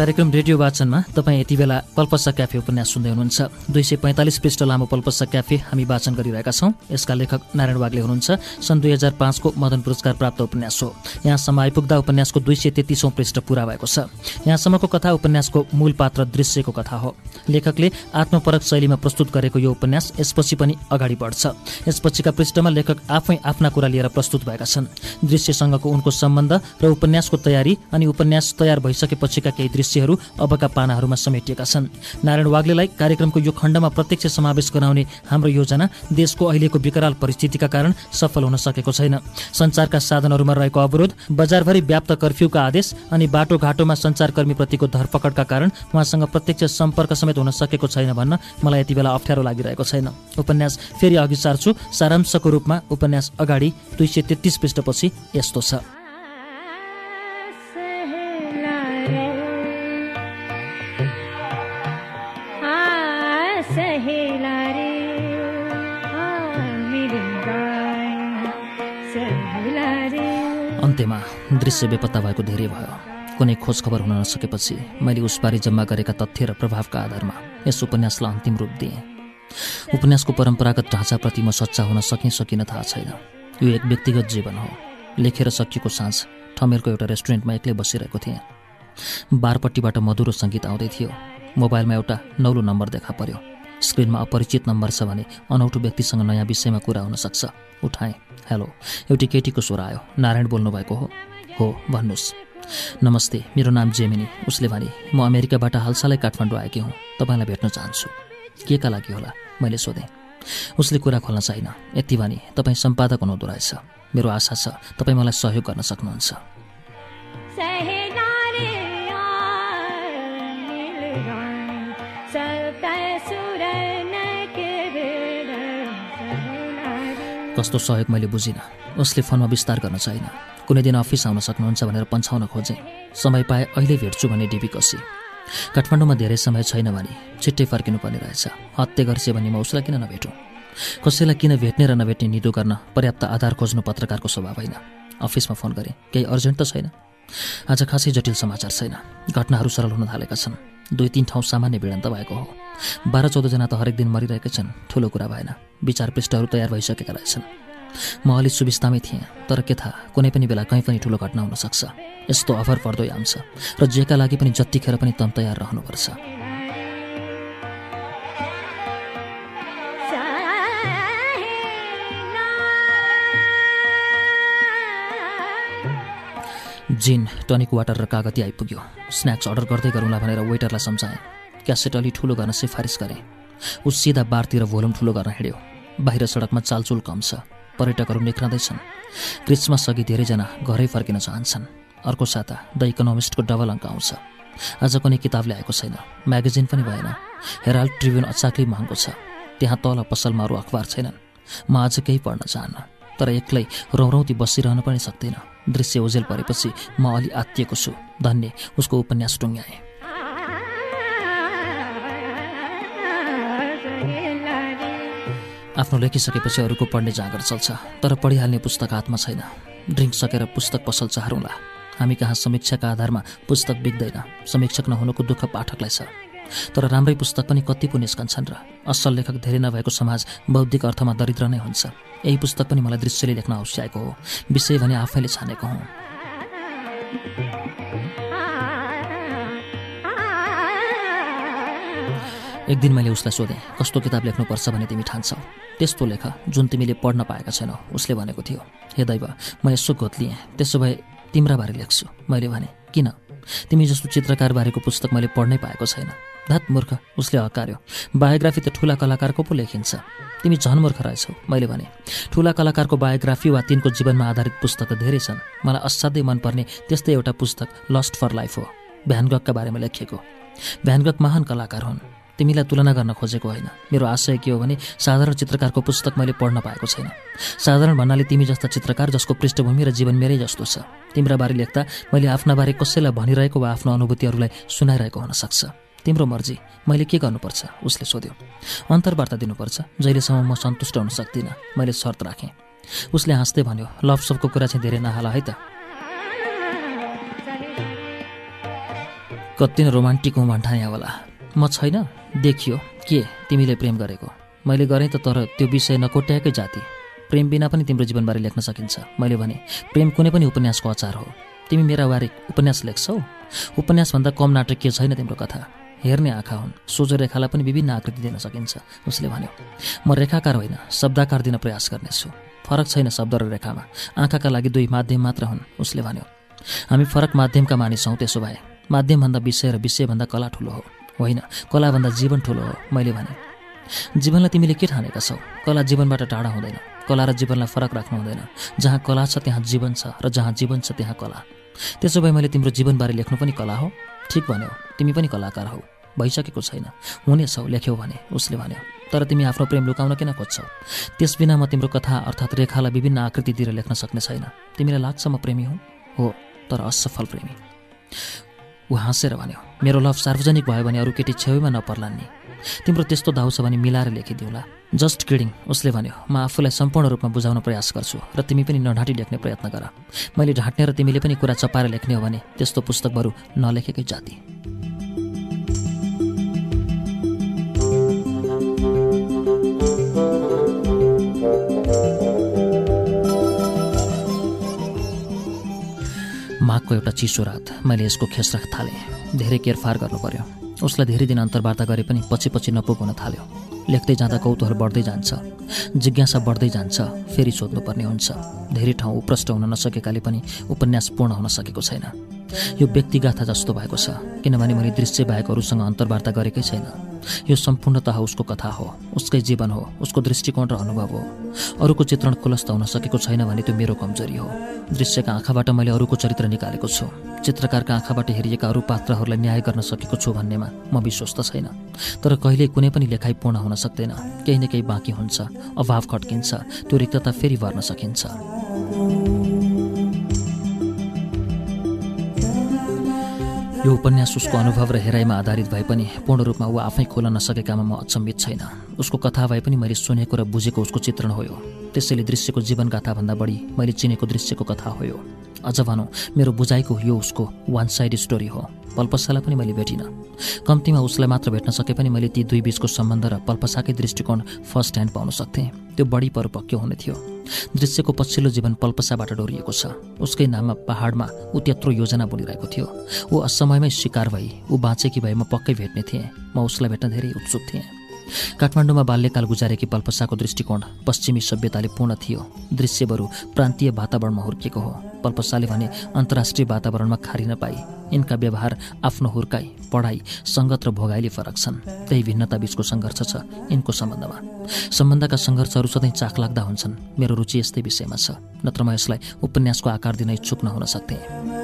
कार्यक्रम रेडियो वाचनमा तपाईँ यति बेला पल्पसा क्याफे उपन्यास सुन्दै हुनुहुन्छ। दुई सय पैँतालिस पृष्ठ लामो पल्पसा क्याफे हामी वाचन गरिरहेका छौँ। यसका लेखक नारायण वाग्ले हुनुहुन्छ। सन् दुई हजार पाँचको मदन पुरस्कार प्राप्त उपन्यास हो। यहाँसम्म आइपुग्दा उपन्यासको दुई सय तेत्तिसौँ पृष्ठ पुरा भएको छ। यहाँसम्मको कथा उपन्यासको मूल पात्र दृश्यको कथा हो। लेखकले आत्मपरक शैलीमा प्रस्तुत गरेको यो उपन्यास यसपछि पनि अगाडि बढ्छ। यसपछिका पृष्ठमा लेखक आफै आफ्ना कुरा लिएर प्रस्तुत भएका छन्। दृश्यसँगको उनको सम्बन्ध र उपन्यासको तयारी अनि उपन्यास तयार भइसकेपछिका केही दृश्यहरू अबका पानाहरूमा समेटिएका छन्। नारायण वाग्लेलाई कार्यक्रमको यो खण्डमा प्रत्यक्ष समावेश गराउने हाम्रो योजना देशको अहिलेको विकराल परिस्थितिका कारण सफल हुन सकेको छैन। सञ्चारका साधनहरूमा रहेको अवरोध बजारभरि व्याप्त कर्फ्यूका आदेश अनि बाटोघाटोमा सञ्चारकर्मीप्रतिको धरपकडका कारण उहाँसँग प्रत्यक्ष सम्पर्क समेत हुन सकेको छैन भन्न मलाई यति बेला अप्ठ्यारो लागिरहेको छैन। उपन्यास फेरि अघि सार्छु। सारांशको रूपमा उपन्यास अगाडि दुई सय तेत्तिस पृष्ठपछि यस्तो छ। मध्यमा दृश्य बेपत्ता भएको धेरै भयो। कुनै खोजखबर हुन नसकेपछि मैले उसबारे जम्मा गरेका तथ्य र प्रभावका आधारमा यस उपन्यासलाई अन्तिम रूप दिएँ। उपन्यासको परम्परागत ढाँचाप्रति म सच्चा हुन सकेँ सकिन थाहा छैन। यो एक व्यक्तिगत जीवन हो। लेखेर सकिएको साँझ ठमेरको एउटा रेस्टुरेन्टमा एक्लै बसिरहेको थिएँ। बारपट्टिबाट मधुरो सङ्गीत आउँदै थियो। मोबाइलमा एउटा नौलो नम्बर देखा पर्यो। स्क्रिनमा अपरिचित नम्बर छ भने अनौठो व्यक्तिसँग नयाँ विषयमा कुरा हुन सक्छ। उठाएँ। हेलो। एउटी केटीको स्वर आयो। नारायण बोल्नुभएको हो। हो भन्नुहोस्। नमस्ते। मेरो नाम जेमिनी। उसले भने म अमेरिकाबाट हालसालै काठमाडौँ आएकी हुँ। तपाईँलाई भेट्न चाहन्छु। के का लागि होला? मैले सोधेँ। उसले कुरा खोल्न छैन यति भने तपाईँ सम्पादक हुनुहुँदो रहेछ। मेरो आशा छ तपाईँ मलाई सहयोग गर्न सक्नुहुन्छ। कस्तो सहयोग मैले बुझिनँ। उसले फोनमा विस्तार गर्न छैन। कुनै दिन अफिस आउन सक्नुहुन्छ भनेर पन्छाउन खोजेँ। समय पाए अहिले भेट्छु भने डिबी कसी। काठमाडौँमा धेरै समय छैन भने छिट्टै फर्किनु पर्ने रहेछ। हत्या गर्छ भने म उसलाई किन नभेटौँ? कसैलाई किन भेट्ने र नभेट्ने निदो गर्न पर्याप्त आधार खोज्नु पत्रकारको स्वभाव होइन। अफिसमा फोन गरेँ। केही अर्जेन्ट त छैन। आज खासै जटिल समाचार छैन। घटनाहरू सरल हुन थालेका छन्। दुई तिन ठाउँ सामान्य भिडन्त भएको हो। बाह्र चौधजना त हरेक दिन मरिरहेकै छन् ठुलो कुरा भएन। विचार पृष्ठहरू तयार भइसकेका रहेछन्। म अलि सुविस्तामै थिएँ तर के थाहा कुनै पनि बेला कहीँ पनि ठुलो घटना हुनसक्छ यस्तो अफर पर्दो याम छ र जेका लागि पनि जतिखेर पनि तम तयार रहनुपर्छ। जिन टनिक वाटर र कागती आइपुग्यो। स्न्याक्स अर्डर गर्दै गरौँला भनेर वेटरलाई सम्झाएँ। क्यासेट अलि ठुलो गर्न सिफारिस गरेँ। ऊ सिधा बारतिर भोल्युम ठुलो गर्न हिँड्यो। बाहिर सडकमा चालचुल कम छ। पर्यटकहरू निख्रँदैछन्। क्रिसमस अघि धेरैजना घरै फर्किन चाहन्छन्। अर्को साता द इकोनोमिस्टको डबल अङ्क आउँछ। आज कुनै किताब ल्याएको छैन। म्यागजिन पनि भएन। हेराल्ड ट्रिब्युन अचाक्लै महँगो छ। त्यहाँ तल पसलमा अरू अखबार छैनन्। म आज केही पढ्न चाहन्न। तर एक्लै रौरौती बसिरहन पनि सक्दैन। दृश्य ओझेल परेपछि म अलि आत्तिएको छु। धन्य उसको उपन्यास टुङ्ग्याएँ। आफ्नो लेखिसकेपछि अरूको पढ्ने जाँगर चल्छ तर पढिहाल्ने पुस्तक हातमा छैन। ड्रिङ्क सकेर पुस्तक पसल चाहरौँला। हामी कहाँ समीक्षाका आधारमा पुस्तक बिग्दैन। समीक्षक नहुनुको दुःख पाठकलाई छ। तर राम्रै पुस्तक पनि कति पो निस्कन्छन् र असल लेखक धेरै नभएको समाज बौद्धिक अर्थमा दरिद्र नै हुन्छ। यही पुस्तक पनि मलाई दृश्यले लेख्न आवश्यक हो। विषय भने आफैले छानेको हुँ। एक दिन मैले उसलाई सोधेँ कस्तो किताब लेख्नुपर्छ भने तिमी ठान्छौ? त्यस्तो लेख जुन तिमीले पढ्न पाएका छैनौ। उसले भनेको थियो हे दैव म यसो घोत्लिएँ त्यसो भए तिम्रा बारे लेख्छु। मैले भने किन? तिमी जस्तो चित्रकार बारेको पुस्तक मैले पढ्नै पाएको छैन। धात मूर्ख उसले हकार्यो बायोग्राफी त ठुला कलाकारको पो लेखिन्छ। तिमी झन् मूर्ख रहेछौ मैले भने। ठुला कलाकारको बायोग्राफी वा तिनको जीवनमा आधारित पुस्तक धेरै छन्। मलाई असाध्यै मनपर्ने त्यस्तै एउटा पुस्तक लस्ट फर लाइफ हो भ्यानगकका बारेमा लेखिएको। भ्यानगक महान कलाकार हुन्। तिमीलाई तुलना गर्न खोजेको होइन। मेरो आशय के हो भने साधारण चित्रकारको पुस्तक मैले पढ्न पाएको छैन। साधारण भन्नाले तिमी जस्ता चित्रकार जसको पृष्ठभूमि र जीवन मेरै जस्तो छ। तिम्रा बारे लेख्दा मैले आफ्ना बारे कसैलाई भनिरहेको वा आफ्नो अनुभूतिहरूलाई सुनाइरहेको हुनसक्छ तिम्रो मर्जी। मैले के गर्नुपर्छ? उसले सोध्यो। अन्तर्वार्ता दिनुपर्छ। जहिलेसम्म म सन्तुष्ट हुन सक्दिनँ मैले शर्त राखेँ। उसले हाँस्दै भन्यो लभ सबको कुरा चाहिँ धेरै नहाला है त। कति नै रोमान्टिक हुँ भन्ठाने होला म छैन। देखियो। के? तिमीले प्रेम गरेको। मैले गरेँ त तर त्यो विषय नकोट्याएकै जाति। प्रेम बिना पनि तिम्रो जीवनबारे लेख्न सकिन्छ। मैले भने प्रेम कुनै पनि उपन्यासको अचार हो। तिमी मेरा बारे उपन्यास लेख्छौ? उपन्यासभन्दा कम नाटकीय छैन तिम्रो कथा? हेर्ने आँखा हुन्। सोझो रेखालाई पनि विभिन्न आकृति दिन सकिन्छ उसले भन्यो। म रेखाकार होइन शब्दाकार दिन प्रयास गर्नेछु। फरक छैन शब्द र रेखामा। आँखाका लागि दुई माध्यम मात्र हुन् उसले भन्यो। हामी फरक माध्यमका मानिस हौँ त्यसो भए। माध्यमभन्दा विषय र विषयभन्दा कला ठुलो हो। होइन कलाभन्दा जीवन ठुलो हो मैले भने। जीवनलाई तिमीले के ठानेका छौ? कला जीवनबाट टाढा हुँदैन। कला र जीवनलाई फरक राख्नु हुँदैन। जहाँ कला छ त्यहाँ जीवन छ र जहाँ जीवन छ त्यहाँ कला। त्यसो भए मैले तिम्रो जीवनबारे लेख्नु पनि कला हो? ठिक भन्यो तिमी पनि कलाकार हौ भइसकेको छैन। हुनेछौ लेख्यौ भने उसले भन्यो। तर तिमी आफ्नो प्रेम लुकाउन किन खोज्छौ? त्यस बिना म तिम्रो कथा अर्थात् रेखालाई विभिन्न आकृति दिएर लेख्न सक्ने छैन। तिमीलाई लाग्छ म प्रेमी हुँ? हो तर असफल प्रेमी। ऊ हाँसेर भन्यो मेरो लभ सार्वजनिक भयो भने अरू केटी छेउमा नपर्लान् नि। तिम्रो त्यस्तो दाउ छ भने मिलाएर लेखिदिउँला। जस्ट किडिङ उसले भन्यो म आफूलाई सम्पूर्ण रूपमा बुझाउन प्रयास गर्छु र तिमी पनि नढाँटी लेख्ने प्रयत्न गर। मैले ढाँट्ने र तिमीले पनि कुरा चपाएर लेख्ने हो भने त्यस्तो पुस्तक बरु नलेखेकै जाति। माघको एउटा चिसो रात मैले यसको खेस राख थालेँ। धेरै केरफार गर्नु पर्यो। उसलाई धेरै दिन अन्तर्वार्ता गरे पनि पछि पछि नपुग हुन थाल्यो। लेख्दै जाँदा कौतूहल बढ्दै जान्छ। जिज्ञासा बढ्दै जान्छ फेरि सोध्नुपर्ने हुन्छ। धेरै ठाउँ उप्रष्ट हुन नसकेकाले पनि उपन्यास पूर्ण हुन सकेको छैन। यो व्यक्तिगाथा जस्तो भएको छ किनभने मैले दृश्य बाहेक अरूसँग अन्तर्वार्ता गरेकै छैन। यो सम्पूर्णतः उसको कथा हो उसकै जीवन हो उसको दृष्टिकोण र अनुभव हो। अरूको चित्रण खुलस्त हुन सकेको छैन भने त्यो मेरो कमजोरी हो। दृश्यका आँखाबाट मैले अरूको चरित्र निकालेको छु। चित्रकारका आँखाबाट हेरिएका अरू पात्रहरूलाई न्याय गर्न सकेको छु भन्नेमा म विश्वस्त छैन। तर कहिले कुनै पनि लेखाइ पूर्ण हुन सक्दैन। केही न केही बाँकी हुन्छ अभाव खड्किन्छ त्यो रिक्तता फेरि भर्न सकिन्छ। यो उपन्यास उसको अनुभव र हेराइमा आधारित भए पनि पूर्ण रूपमा ऊ आफै खोल्न नसकेकामा म अचम्मित छैन। उसको कथा भए पनि मैले सुनेको र बुझेको उसको चित्रण हो त्यसैले दृश्यको जीवनगाथाभन्दा बढी मैले चिनेको दृश्यको कथा हो अझ भनौँ मेरो बुझाइको यो उसको वान साइड स्टोरी हो। पल्पसालाई पनि मैले भेटिनँ। कम्तीमा उसलाई मात्र भेट्न सके पनि मैले ती दुई बिचको सम्बन्ध र पल्पसाकै दृष्टिकोण फर्स्ट ह्यान्ड पाउन सक्थेँ। त्यो बढी परिपक्व हुने थियो। दृश्यको पछिल्लो जीवन पल्पसाबाट डोरिएको छ। उसकै नाममा पहाडमा ऊ त्यत्रो योजना बुनिरहेको थियो। ऊ असमयमै शिकार भई ऊ बाँचेकी भए म पक्कै भेट्ने थिएँ। म उसलाई भेट्न धेरै उत्सुक थिएँ। काठमाडौँमा बाल्यकाल गुजारेकी पल्पसाको दृष्टिकोण पश्चिमी सभ्यताले पूर्ण थियो। दृश्यबरु प्रान्तीय वातावरणमा हुर्किएको हो। पल्पसाले भने अन्तर्राष्ट्रिय वातावरणमा खारिन पाई यिनका व्यवहार आफ्नो हुर्काई पढाइ सङ्गत र भोगाइले फरक छन्। त्यही भिन्नता बीचको सङ्घर्ष छ यिनको सम्बन्धमा। सम्बन्धका सङ्घर्षहरू सधैँ चाखलाग्दा हुन्छन्। मेरो रुचि यस्तै विषयमा छ नत्र म यसलाई उपन्यासको आकार दिन इच्छुक नहुन सक्थेँ।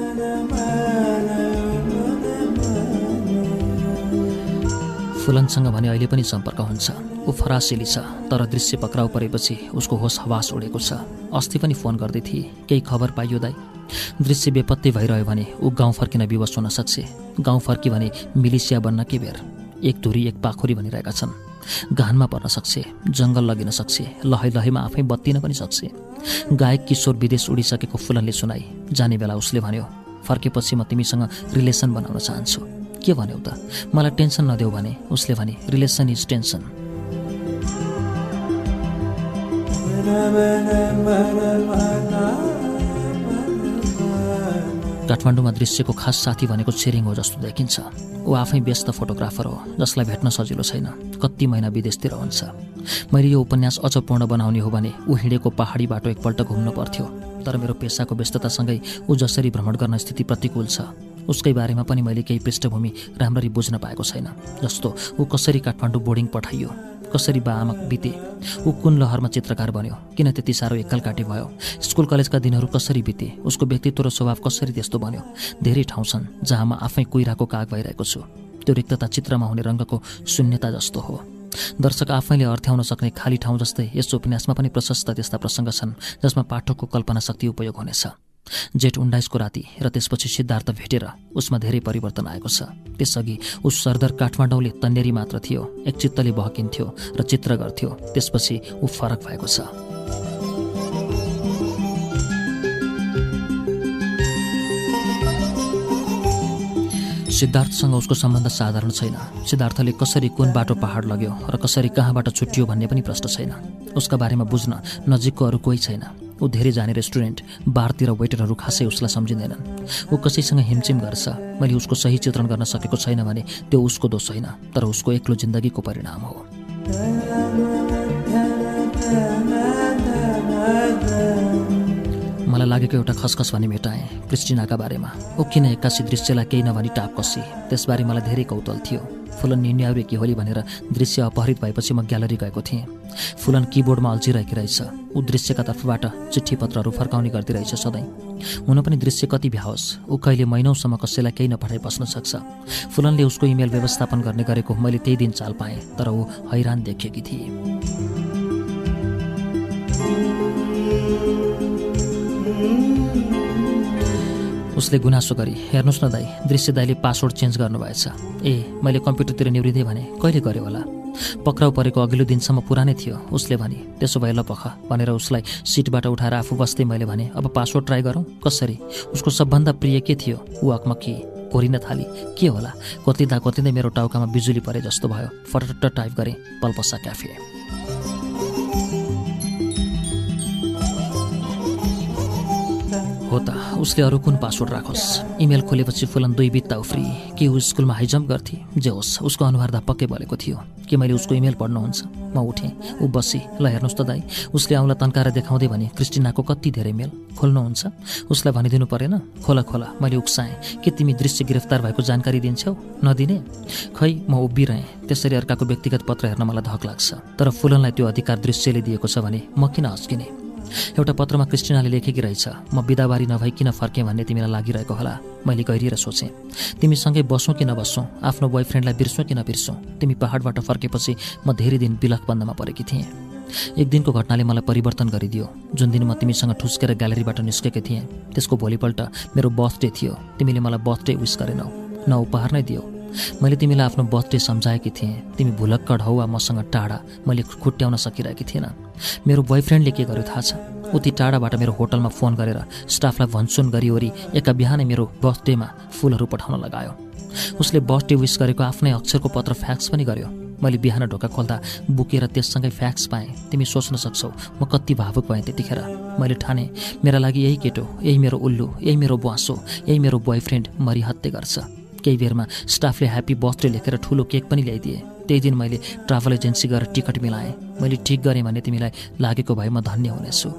फुलनसँग भने अहिले पनि सम्पर्क हुन्छ। ऊ फरासिली छ तर दृश्य पक्राउ परेपछि उसको होस हवास उडेको छ। अस्ति पनि फोन गर्दै थिए केही खबर पाइयो दाई? दृश्य बेपत्ती भइरह्यो भने ऊ गाउँ फर्किन विवश हुन सक्छ। गाउँ फर्की भने मिलिसिया बन्न के बेर? एक धुरी एक पाखुरी भनिरहेका छन्। गहनमा पर्न सक्छ जङ्गल लगिन सक्छ लहै लहैमा आफै बत्तिन पनि सक्छ। गायक किशोर विदेश उडिसकेको फुलनले सुनाई। जाने बेला उसले भन्यो फर्केपछि म तिमीसँग रिलेसन बनाउन चाहन्छु। के भन्यौ त? मलाई टेन्सन नदेऊ भने उसले भने रिलेसन इज टेन्सन. काठमाडौँमा दृश्यको खास साथी भनेको छेरिङ हो जस्तो देखिन्छ। ऊ आफै व्यस्त फोटोग्राफर हो जसलाई भेट्न सजिलो छैन। कति महिना विदेशतिर हुन्छ। मैले यो उपन्यास अझ पूर्ण बनाउने हो भने ऊ हिँडेको पहाडी बाटो एकपल्ट घुम्नु पर्थ्यो। तर मेरो पेसाको व्यस्ततासँगै ऊ जसरी भ्रमण गर्न स्थिति प्रतिकूल छ। उसकै बारेमा पनि मैले केही पृष्ठभूमि राम्ररी बुझ्न पाएको छैन। जस्तो ऊ कसरी काठमाडौँ बोर्डिङ पठाइयो कसरी बा आमा बिते ऊ कुन लहरमा चित्रकार बन्यो किन त्यति साह्रो एक्कालकाटी भयो स्कुल कलेजका दिनहरू कसरी बिते उसको व्यक्तित्व र स्वभाव कसरी त्यस्तो बन्यो धेरै ठाउँ छन् जहाँ म आफै कुइराको काग भइरहेको छु। त्यो रिक्तता चित्रमा हुने रङ्गको शून्यता जस्तो हो। दर्शक आफैले अर्थ्याउन सक्ने खाली ठाउँ जस्तै यस उपन्यासमा पनि प्रशस्त त्यस्ता प्रसङ्ग छन् जसमा पाठकको कल्पना शक्ति उपयोग हुनेछ। जेठ उन्नाइसको राति र त्यसपछि सिद्धार्थ भेटेर उसमा धेरै परिवर्तन आएको छ। त्यसअघि उस सरदर काठमाडौँले तन्नेरी मात्र थियो एक चित्तले बहकिन्थ्यो र चित्र गर्थ्यो। त्यसपछि ऊ फरक भएको छ। सिद्धार्थसँग उसको सम्बन्ध साधारण छैन। सिद्धार्थले कसरी कुन बाटो पहाड लग्यो र कसरी कहाँबाट छुट्टियो भन्ने पनि प्रश्न छैन। उसका बारेमा बुझ्न नजिकको अरू कोही छैन। ऊ धेरै जाने रेस्टुरेन्ट बारतिर वेटरहरू खासै उसलाई सम्झिँदैनन्। ऊ कसैसँग हिमचिम गर्छ। मैले उसको सही चित्रण गर्न सकेको छैन भने त्यो उसको दोष होइन तर उसको एक्लो जिन्दगीको परिणाम हो। मलाई लागेको एउटा खसखस भनी मेटाएँ क्रिस्टिनाका बारेमा। ऊ किन एक्कासी दृश्यलाई केही नभनी टाप कसी त्यसबारे मलाई धेरै कौतल थियो। फुलन निन्याउरे के होली भनेर दृश्य अपहरित भएपछि म ग्यालरी गएको थिएँ। फुलन किबोर्डमा अल्झिरहेकी रहेछ। ऊ दृश्यका तर्फबाट चिठी पत्रहरू फर्काउने गर्दिरहेछ सधैँ। हुन पनि दृश्य कति भ्याओस्। ऊ कहिले महिनौसम्म कसैलाई केही नपठाइ बस्न सक्छ। फुलनले उसको इमेल व्यवस्थापन गर्ने गरेको मैले त्यही दिन चाल पाएँ तर ऊ हैरान देखिएकी थिए। उसले गुनासो गरी हेर्नुहोस् न दाई दृश्य दाईले पासवर्ड चेन्ज गर्नुभएछ। ए मैले कम्प्युटरतिर निहुरिँदै भने कहिले गर्यो होला? पक्राउ परेको अघिल्लो दिनसम्म पुरानै थियो उसले भने त्यसो भए ल पख भनेर उसलाई सिटबाट उठाएर आफू बस्दै मैले भने अब पासवर्ड ट्राई गरौँ? कसरी? उसको सबभन्दा प्रिय के थियो? ऊ अकमकी कोरिन थाली? के होला? कोत्लिँदा कोत्लिँदै मेरो टाउकामा बिजुली परे जस्तो भयो। फटट टाइप गरेँ पल्पसा क्याफे हो त उसले अरू कुन पासवर्ड राखोस्? इमेल खोलेपछि फुलन दुई बित्ता उफ्री कि ऊ स्कुलमा हाइजम्प गर्थे? जे होस् उसको अनुहार दा पक्कै बलेको थियो। कि मैले उसको इमेल पढ्नुहुन्छ? म उठेँ। ऊ बसी ल हेर्नुहोस् त दाई उसले आउँला तन्काएर देखाउँदै भने क्रिस्टिनाको कति धेरै मेल? खोल्नुहुन्छ? उसलाई भनिदिनु परेन। खोला खोला मैले उक्साएँ। कि तिमी दृश्य गिरफ्तार भएको जानकारी दिन्छौ? नदिने? खै म उभिरहेँ। त्यसरी अर्काको व्यक्तिगत पत्र हेर्न मलाई धक लाग्छ। तर फुलनलाई त्यो अधिकार दृश्यले दिएको छ भने म किन हस्किने? एउटा पत्रमा क्रिस्टिनाले लेखेकी रहेछ म बिदाबारी नभई किन फर्केँ भन्ने तिमीलाई लागिरहेको होला? मैले गहिरिएर सोचेँ। तिमीसँगै बसौँ कि नबसौँ? आफ्नो बोयफ्रेन्डलाई बिर्सौँ कि नबिर्सौँ? तिमी पहाडबाट फर्केपछि म धेरै दिन बिलखबन्दमा परेकी थिएँ। एक दिनको घटनाले मलाई परिवर्तन गरिदियो। जुन दिन म तिमीसँग ठुस्केर ग्यालेरीबाट निस्केकी थिएँ त्यसको भोलिपल्ट मेरो बर्थडे थियो। तिमीले मलाई बर्थडे विस गरेनौ। न उपहार नै दियो। मैले तिमीलाई आफ्नो बर्थडे सम्झाएकी थिएँ। तिमी भुलक्कड हौ वा मसँग टाढा। मैले खुट्याउन सकिरहेकी थिइनँ मेरो बोयफ्रेन्डले के गर्यो थाहा छ? उति टाढाबाट मेरो होटलमा फोन गरेर स्टाफलाई भनसुन गरिवरी एका बिहानै मेरो बर्थडेमा फुलहरू पठाउन लगायो। उसले बर्थडे विस गरेको आफ्नै अक्षरको पत्र फ्याक्स पनि गर्यो। मैले बिहान ढोका खोल्दा बुकेर त्यससँगै फ्याक्स पाएँ। तिमी सोच्न सक्छौ म कति भावुक भएँ त्यतिखेर। मैले ठाने मेरा लागि यही केटो यही मेरो उल्लु यही मेरो बुवासो यही मेरो बोयफ्रेन्ड मरिहत्ते गर्छ। केही बेरमा स्टाफले ह्याप्पी बर्थडे लेखेर ठुलो केक पनि ल्याइदिए। त्यही दिन मैले ट्राभल एजेन्सी गएर टिकट मिलाएँ। मैले ठिक गरेँ भने तिमीलाई लागेको भए म धन्य हुनेछु।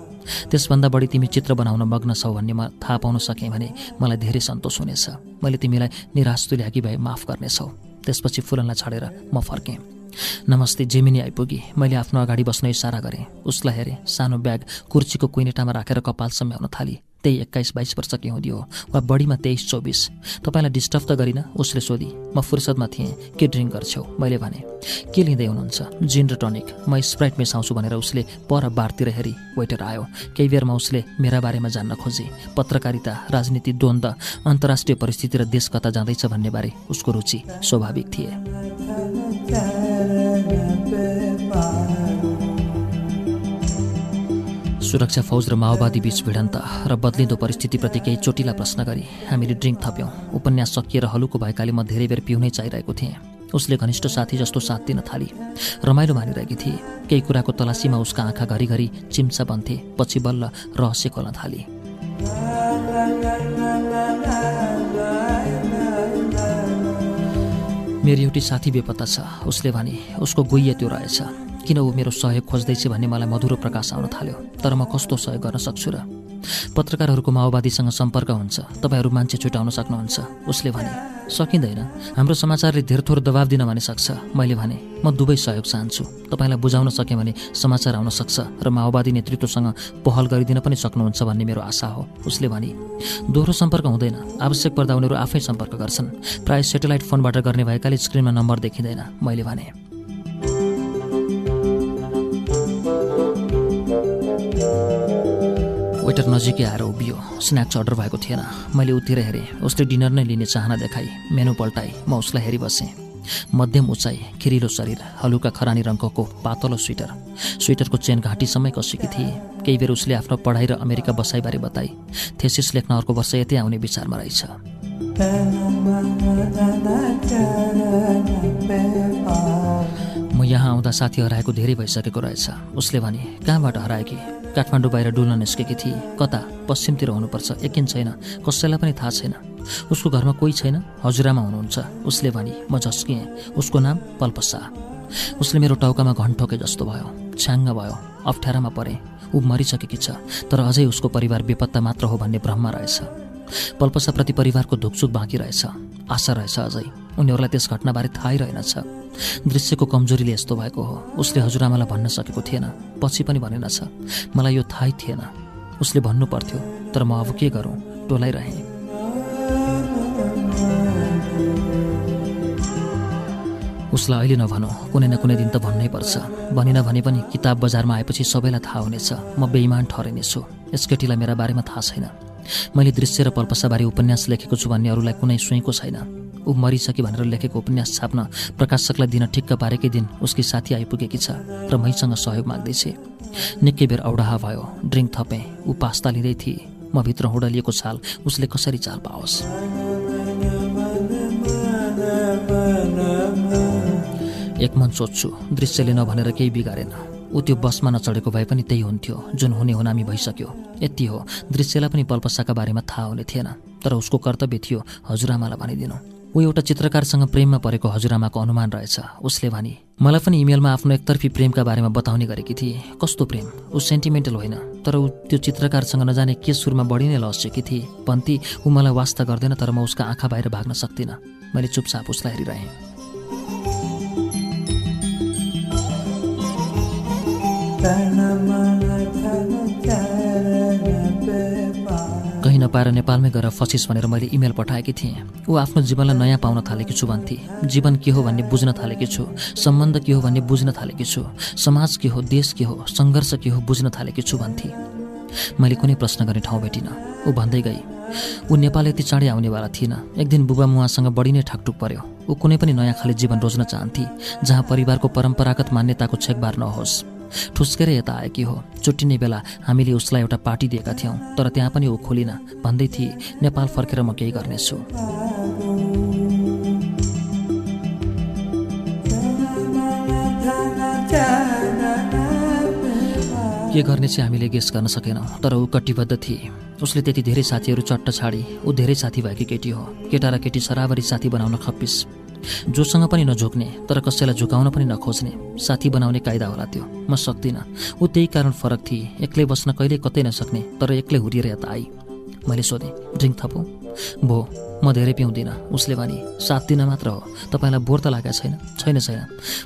त्यसभन्दा बढी तिमी चित्र बनाउन मग्न छौ भन्ने म थाहा पाउन सकेँ भने मलाई धेरै सन्तोष हुनेछ। मैले तिमीलाई निराश तुल्याकी भए माफ गर्नेछौ। त्यसपछि फुलनलाई छाडेर म फर्केँ। नमस्ते जेमिनी आइपुगी। मैले आफ्नो अगाडि बस्न इसारा गरेँ। उसलाई हेरेँ। सानो ब्याग कुर्चीको कुइनेटामा राखेर कपाल सम्याउन थाली। त्यही एक्काइस बाइस वर्ष के हुँदियो वा बढीमा तेइस चौबिस। तपाईँलाई डिस्टर्ब त गरिनँ उसले सोधी म फुर्सदमा थिएँ के ड्रिङ्क गर्छौ? मैले भने के लिँदै हुनुहुन्छ? जिन र टनिक म स्प्राइट मिसाउँछु भनेर उसले पर बारतिर हेरी वेटर आयो। केही बेरमा उसले मेरा बारेमा जान्न खोजे। पत्रकारिता राजनीति द्वन्द अन्तर्राष्ट्रिय परिस्थिति र देश कता जाँदैछ भन्ने बारे उसको रुचि स्वाभाविक थिए। सुरक्षा फौज र माओवादी बीच भिडन्त र बदलिँदो परिस्थितिप्रति केही चोटिला प्रश्न गरी हामीले ड्रिङ्क थप्यौँ। उपन्यास सकिएर हलुको भएकाले म धेरै बेर पिउनै चाहिरहेको थिएँ। उसले घनिष्ठ साथी जस्तो साथ दिन थाली। रमाइलो मानिरहेकी थिए। केही कुराको तलासीमा उसका आँखा घरिघरि चिम्सा बन्थे। पछि बल्ल रहस्य खोल्न थाली। मेरो एउटी साथी बेपत्ता छ। उसले भने। उसको गुइया त्यो रहेछ। किन ऊ मेरो सहयोग खोज्दैछ भन्ने मलाई मधुरो प्रकाश आउन थाल्यो? तर म कस्तो सहयोग गर्न सक्छु र? पत्रकारहरूको माओवादीसँग सम्पर्क हुन्छ। तपाईँहरू मान्छे छुट्याउन सक्नुहुन्छ। उसले भने सकिँदैन। हाम्रो समाचारले धेर थोर दबाब दिन भने सक्छ। मैले भने म दुवै सहयोग चाहन्छु। तपाईँलाई बुझाउन सकेँ भने समाचार आउन सक्छ र माओवादी नेतृत्वसँग पहल गरिदिन पनि सक्नुहुन्छ भन्ने मेरो आशा हो। उसले भने दोहोरो सम्पर्क हुँदैन। आवश्यक पर्दा उनीहरू आफै सम्पर्क गर्छन्। प्रायः सेटेलाइट फोनबाट गर्ने भएकाले स्क्रिनमा नम्बर देखिँदैन। मैले भने नजिकै आएर उभियो। स्न्याक्स अर्डर भएको थिएन। मैले उतिर हेरेँ। उसले डिनर नै लिने चाहना देखाई। मेनु पल्टाई। म उसलाई हेरिबसेँ मध्यम उचाइ खिरिलो शरीर हलुका खरानी रङको पातलो स्वेटर। स्वेटरको चेन घाँटीसम्मै कसेकी थिए। केही बेर उसले आफ्नो पढाइ र अमेरिका बसाइबारे बताई। थेसिस लेख्न अर्को वर्ष यतै आउने विचारमा रहेछ। म यहाँ आउँदा साथी हराएको धेरै भइसकेको रहेछ। उसले भने कहाँबाट हराएकी? काठमाडौँ बाहिर डुल्न निस्केकी थिए। कता? पश्चिमतिर हुनुपर्छ। एकिन छैन। कसैलाई पनि थाहा छैन। उसको घरमा कोही छैन? हजुरआमा हुनुहुन्छ। उसले भने म झस्किएँ। उसको नाम पल्पसा। उसले मेरो टाउकामा घन ठोके जस्तो भयो। छ्याङ्ग भयो। अप्ठ्यारामा परे। ऊ मरिसकेकी छ। तर अझै उसको परिवार बेपत्ता मात्र हो भन्ने भ्रममा रहेछ। पल्पसाप्रति परिवारको धुकचुक बाँकी रहेछ। आशा रहेछ अझै। उनीहरूलाई त्यस घटनाबारे थाहै रहेनछ। दृश्यको कमजोरीले यस्तो भएको हो। उसले हजुरआमालाई भन्न सकेको थिएन। पछि पनि भनेनछ। मलाई यो थाहै थिएन। उसले भन्नु पर्थ्यो तर म अब के गरौँ? टोलाइरहेँ। उसलाई अहिले नभनौँ। कुनै न कुनै दिन त भन्नै पर्छ। भनिन भने पनि किताब बजारमा आएपछि सबैलाई थाहा हुनेछ। म बेइमान ठहरिनेछु यस केटीलाई मेरा बारेमा थाहा छैन। मैले दृश्य र पल्पसाबारे उपन्यास लेखेको छु भन्ने अरूलाई कुनै सुइँको छैन। ऊ मरिछ कि भनेर लेखेको उपन्यास छाप्न प्रकाशकलाई दिन ठिक्क पारेकै दिन उसकी साथी आइपुगेकी छ र मैसँग सहयोग माग्दैछे निकै बेर औडाहा भयो। ड्रिङ्क थपेँ। ऊ पास्ता लिँदै थिए। म भित्र हुडलिएको छाल उसले कसरी चाल पाओस्? एक मन सोध्छु दृश्यले नभनेर केही बिगारेन। ऊ त्यो बसमा नचढेको भए पनि त्यही हुन्थ्यो। जुन हुने हुनामी भइसक्यो। यति हो। दृश्यलाई पनि पल्पसाका बारेमा थाहा हुने थिएन। तर उसको कर्तव्य थियो हजुरआमालाई भनिदिनु। ऊ एउटा चित्रकारसँग प्रेममा परेको हजुरआमाको अनुमान रहेछ। उसले भनी मलाई पनि इमेलमा आफ्नो एकतर्फी प्रेमका बारेमा बताउने गरेकी थिए। कस्तो प्रेम? ऊ सेन्टिमेन्टल होइन तर ऊ त्यो चित्रकारसँग नजाने के सुरमा बढी नै लस्सेकी थिए। भन्ती ऊ मलाई वास्ता गर्दैन तर म उसका आँखा बाहिर भाग्न सक्दिनँ। मैले चुपचाप उसलाई हेरिरहेँ। कहीँ नपाएर नेपालमै गएर फसिस भनेर मैले इमेल पठाएकी थिएँ। ऊ आफ्नो जीवनलाई नयाँ पाउन थालेकी छु भन्थे। जीवन के हो भन्ने बुझ्न थालेकी छु। सम्बन्ध के हो भन्ने बुझ्न थालेकी छु। समाज के हो देश के हो सङ्घर्ष के हो बुझ्न थालेकी छु भन्थे। मैले कुनै प्रश्न गर्ने ठाउँ भेटिनँ। ऊ भन्दै गई ऊ नेपाल यति चाँडै आउनेवाला थिएन। एक दिन बुबा मुवासँग बढी नै ठाकटुक पर्यो। ऊ कुनै पनि नयाँ खाले जीवन रोज्न चाहन्थे जहाँ परिवारको परम्परागत मान्यताको छेकबार नहोस्। ठुस्केर यता आएकी हो। छुट्टिने बेला हामीले उसलाई एउटा पार्टी दिएका थियौँ तर त्यहाँ पनि ऊ खोलिन। भन्दै थिए नेपाल फर्केर म केही गर्नेछु। के गर्ने चाहिँ हामीले गेस गर्न सकेनौँ तर ऊ कटिबद्ध थिए। उसले त्यति धेरै साथीहरू चट्ट छाडी ऊ धेरै साथी भएकी केटी हो। केटा र केटी सराबरी साथी बनाउन खप्पिस। जोसँग पनि नझोक्ने तर कसैलाई झुकाउन पनि नखोज्ने साथी बनाउने कायदा होला त्यो। म सक्दिनँ। ऊ त्यही कारण फरक थिए। एक्लै बस्न कहिले कतै नसक्ने तर एक्लै हुरिएर यता आई। मैले सोधेँ ड्रिङ्क थपौँ? भो म धेरै पिउँदिनँ। उसले भने सात दिन मात्र हो। तपाईँलाई बोर त लागेको छैन? छैन छैन।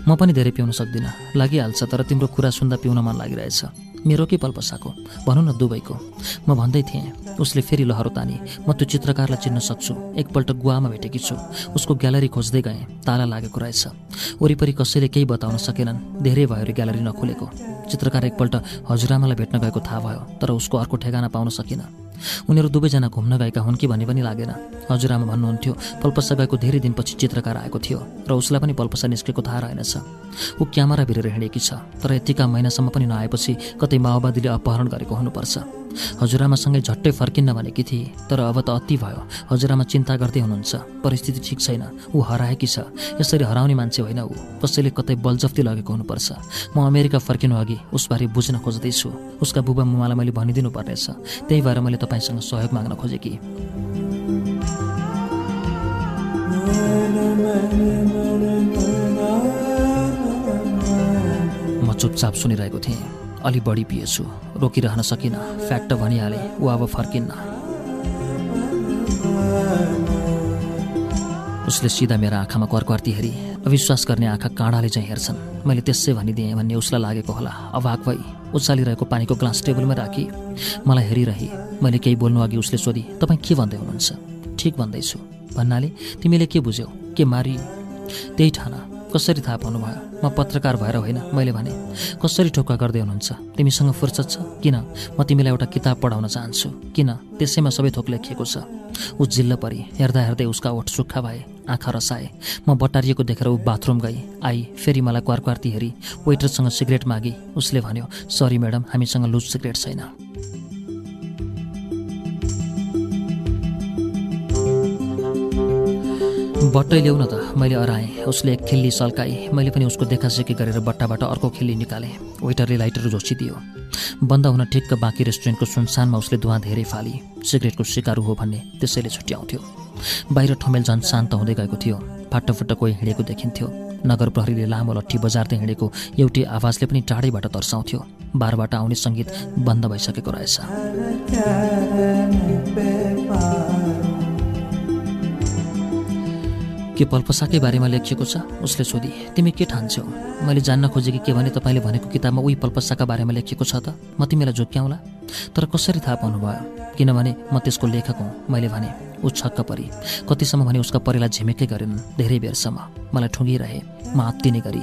म पनि धेरै पिउन सक्दिनँ। लागिहाल्छ तर तिम्रो कुरा सुन्दा पिउन मन लागिरहेछ। मेरो के पल्पसाको भनौँ न दुबईको। म भन्दै थिएँ उसले फेरि लहरो तानी। म त्यो चित्रकारलाई चिन्न सक्छु। एकपल्ट गुवामा भेटेकी छु। उसको ग्यालरी खोज्दै गएँ। ताला लागेको रहेछ। वरिपरि कसैले केही बताउन सकेनन्। धेरै भयो अरे ग्यालरी नखुलेको। चित्रकार एकपल्ट हजुरआमालाई भेट्न गएको थाहा भयो तर उसको अर्को ठेगाना पाउन सकिनँ। उनीहरू दुवैजना घुम्न गएका हुन् कि भन्ने पनि लागेन। हजुरआमा भन्नुहुन्थ्यो पल्पसा गएको धेरै दिनपछि चित्रकार आएको थियो र उसलाई पनि पल्पसा निस्केको थाहा रहेनछ। ऊ क्यामेरा भिरेर हिँडेकी छ तर यतिका महिनासम्म पनि नआएपछि कतै माओवादीले अपहरण गरेको हुनुपर्छ। हजुरआमासँगै झट्टै फर्किन्न भनेकी थिए तर अब त अति भयो। हजुरआमा चिन्ता गर्दै हुनुहुन्छ परिस्थिति ठिक छैन ऊ हराएकी छ यसरी हराउने मान्छे होइन ऊ कसैले कतै बलजफ्ती लगेको हुनुपर्छ। म अमेरिका फर्किनु अघि उसबारे बुझ्न खोज्दैछु उसका बुबा मुमालाई मैले भनिदिनु पर्नेछ त्यही भएर मैले तपाईँसँग सहयोग माग्न खोजेँ कि म चुपचाप सुनिरहेको थिएँ। अलि बढी पिएछु। रोकिरहन सकिनँ फ्याक्ट भनिहालेँ ऊ अब फर्किन्न। उसले सिधा मेरा आँखामा कर्कर्ती हेरी अविश्वास गर्ने आँखा काँडाले चाहिँ हेर्छन्। मैले त्यसै भनिदिएँ भन्ने उसलाई लागेको होला। अभाग भई उचालिरहेको पानीको ग्लास टेबलमा राखी। मलाई हेरिरहे मैले केही बोल्नु अघि उसले सोधी तपाईँ के भन्दै हुनुहुन्छ? ठिक भन्दैछु। भन्नाले तिमीले के बुझ्यौ? के मारी त्यही ठाना। कसरी थाहा पाउनुभयो म पत्रकार भएर होइन मैले भने कसरी ठोक्का गर्दै हुनुहुन्छ? तिमीसँग फुर्सद छ? किन? म तिमीलाई एउटा किताब पढाउन चाहन्छु। किन? त्यसैमा सबै थोक लेखिएको छ। ऊ जिल्ल परी हेर्दा हेर्दै उसका ओठ सुक्खा भए आँखा रसाए। म बटारिएको देखेर ऊ बाथरुम गई। आई फेरि मलाई क्वारक्वार्ती हेरी। वेटरसँग सिगरेट मागी। उसले भन्यो सरी म्याडम हामीसँग लुज सिगरेट छैन। बट्टै ल्याउ न त मैले अराएँ उसले एक खिल्ली सल्काई मैले पनि उसको देखासेखी गरेर बट्टाबाट अर्को खिल्ली निकालेँ। वेटरले लाइटर झोसिदियो बन्द हुन ठिक्क बाँकी रेस्टुरेन्टको सुनसानमा उसले धुवा धेरै फाली। सिगरेटको सिकारु हो भन्ने त्यसैले छुट्याउँथ्यो। बाहिर ठमेल झन् शान्त हुँदै गएको थियो। फाटोफुट्ट कोही हिँडेको देखिन्थ्यो। नगर प्रहरीले लामो लट्ठी बजार्दै हिँडेको एउटै आवाजले पनि टाढैबाट तर्साउँथ्यो। बारबाट आउने सङ्गीत बन्द भइसकेको रहेछ। के पल्पसाकै बारेमा लेखिएको छ उसले सोधी तिमी के ठान्छौ? मैले जान्न खोजेँ कि भने तपाईँले भनेको किताबमा उही पल्पसाका बारेमा लेखिएको छ त? म तिमीलाई झुक्क्याउँला? तर कसरी थाहा पाउनुभयो? किनभने म त्यसको लेखक हुँ मैले भने ऊ छक्क परी। कतिसम्म भने उसका परिलाई झिमेकै गरेनन् धेरै बेरसम्म। मलाई ठुङ्गिरहे म आत्तिने गरी।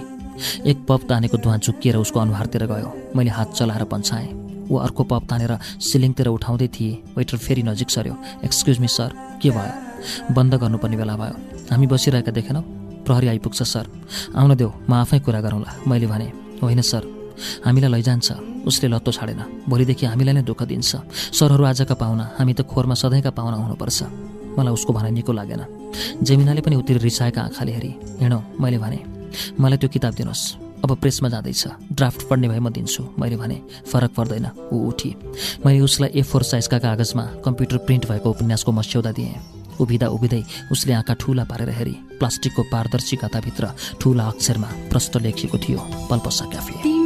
एक पप तानेको धुवा झुक्किएर उसको अनुहारतिर गयो। मैले हात चलाएर पन्छाएँ। ऊ अर्को पप तानेर सिलिङतिर उठाउँदै थिए। वेटर फेरि नजिक सर्यो। एक्सक्युज मी सर के भयो? बन्द गर्नुपर्ने बेला भयो।
हामी बसिरहेका देखेनौ? प्रहरी आइपुग्छ सर। आउन देऊ म आफै कुरा गरौँला। मैले भने होइन सर। हामीलाई लैजान्छ। उसले लत्तो छाडेन। भोलिदेखि हामीलाई नै दुःख दिन्छ। सरहरू आजका पाहुना। हामी त खोरमा सधैँका पाहुना हुनुपर्छ। मलाई उसको भनाइ निको लागेन। जेमिनाले पनि उतिर रिसाएका आँखाले हेरी हिँडौँ मैले भने मलाई त्यो किताब दिनुहोस् अब प्रेसमा जाँदैछ। ड्राफ्ट पढ्ने भए म दिन्छु। मैले भने फरक पर्दैन। ऊ उठी। मैले उसलाई ए फोर साइजका कागजमा कम्प्युटर प्रिन्ट भएको उपन्यासको मस्यौदा दिएँ। उभिँदा उभिँदै उसले आँखा ठुला पारेर हेरी। प्लास्टिकको पारदर्शी कथाभित्र ठुला अक्षरमा प्रष्ट लेखिएको थियो पल्पसा क्याफे।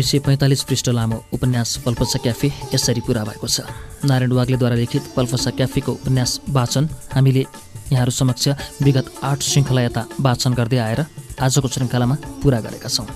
दुई सय पैँतालिस पृष्ठ लामो उपन्यास पल्पसा क्याफे यसरी पुरा भएको छ। नारायण वाग्लेद्वारा लिखित पल्पसा क्याफेको उपन्यास वाचन हामीले यहाँहरू समक्ष विगत आठ श्रृङ्खला यता वाचन गर्दै आएर आजको श्रृङ्खलामा पुरा गरेका छौँ।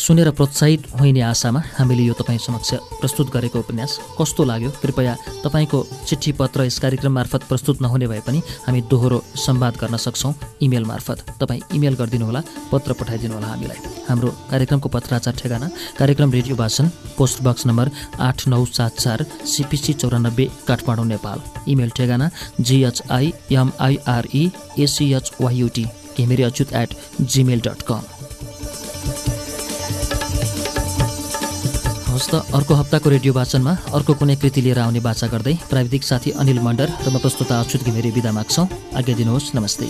सुनेर प्रोत्साहित होइने आशामा हामीले यो तपाईँ समक्ष प्रस्तुत गरेको उपन्यास कस्तो लाग्यो? कृपया तपाईँको चिठी पत्र यस कार्यक्रम मार्फत प्रस्तुत नहुने भए पनि हामी दोहोरो संवाद गर्न सक्छौँ। इमेल मार्फत तपाईँ इमेल गरिदिनुहोला पत्र पठाइदिनुहोला हामीलाई। हाम्रो कार्यक्रमको पत्राचार ठेगाना कार्यक्रम रेडियो भाषण पोस्ट बक्स नम्बर आठ नौ सात चार सिपिसी चौरानब्बे काठमाडौँ नेपाल। इमेल ठेगाना GHI MIRE ACHYUT Ghimire Achyut at Gmail dot com हवस् त अर्को हप्ताको रेडियो वाचनमा अर्को कुनै कृति लिएर आउने बाचा गर्दै प्राविधिक साथी अनिल मण्डर र म प्रस्तुता अच्युत घिमिरे बिदा माग्छौँ। आज्ञा दिनुहोस् नमस्ते।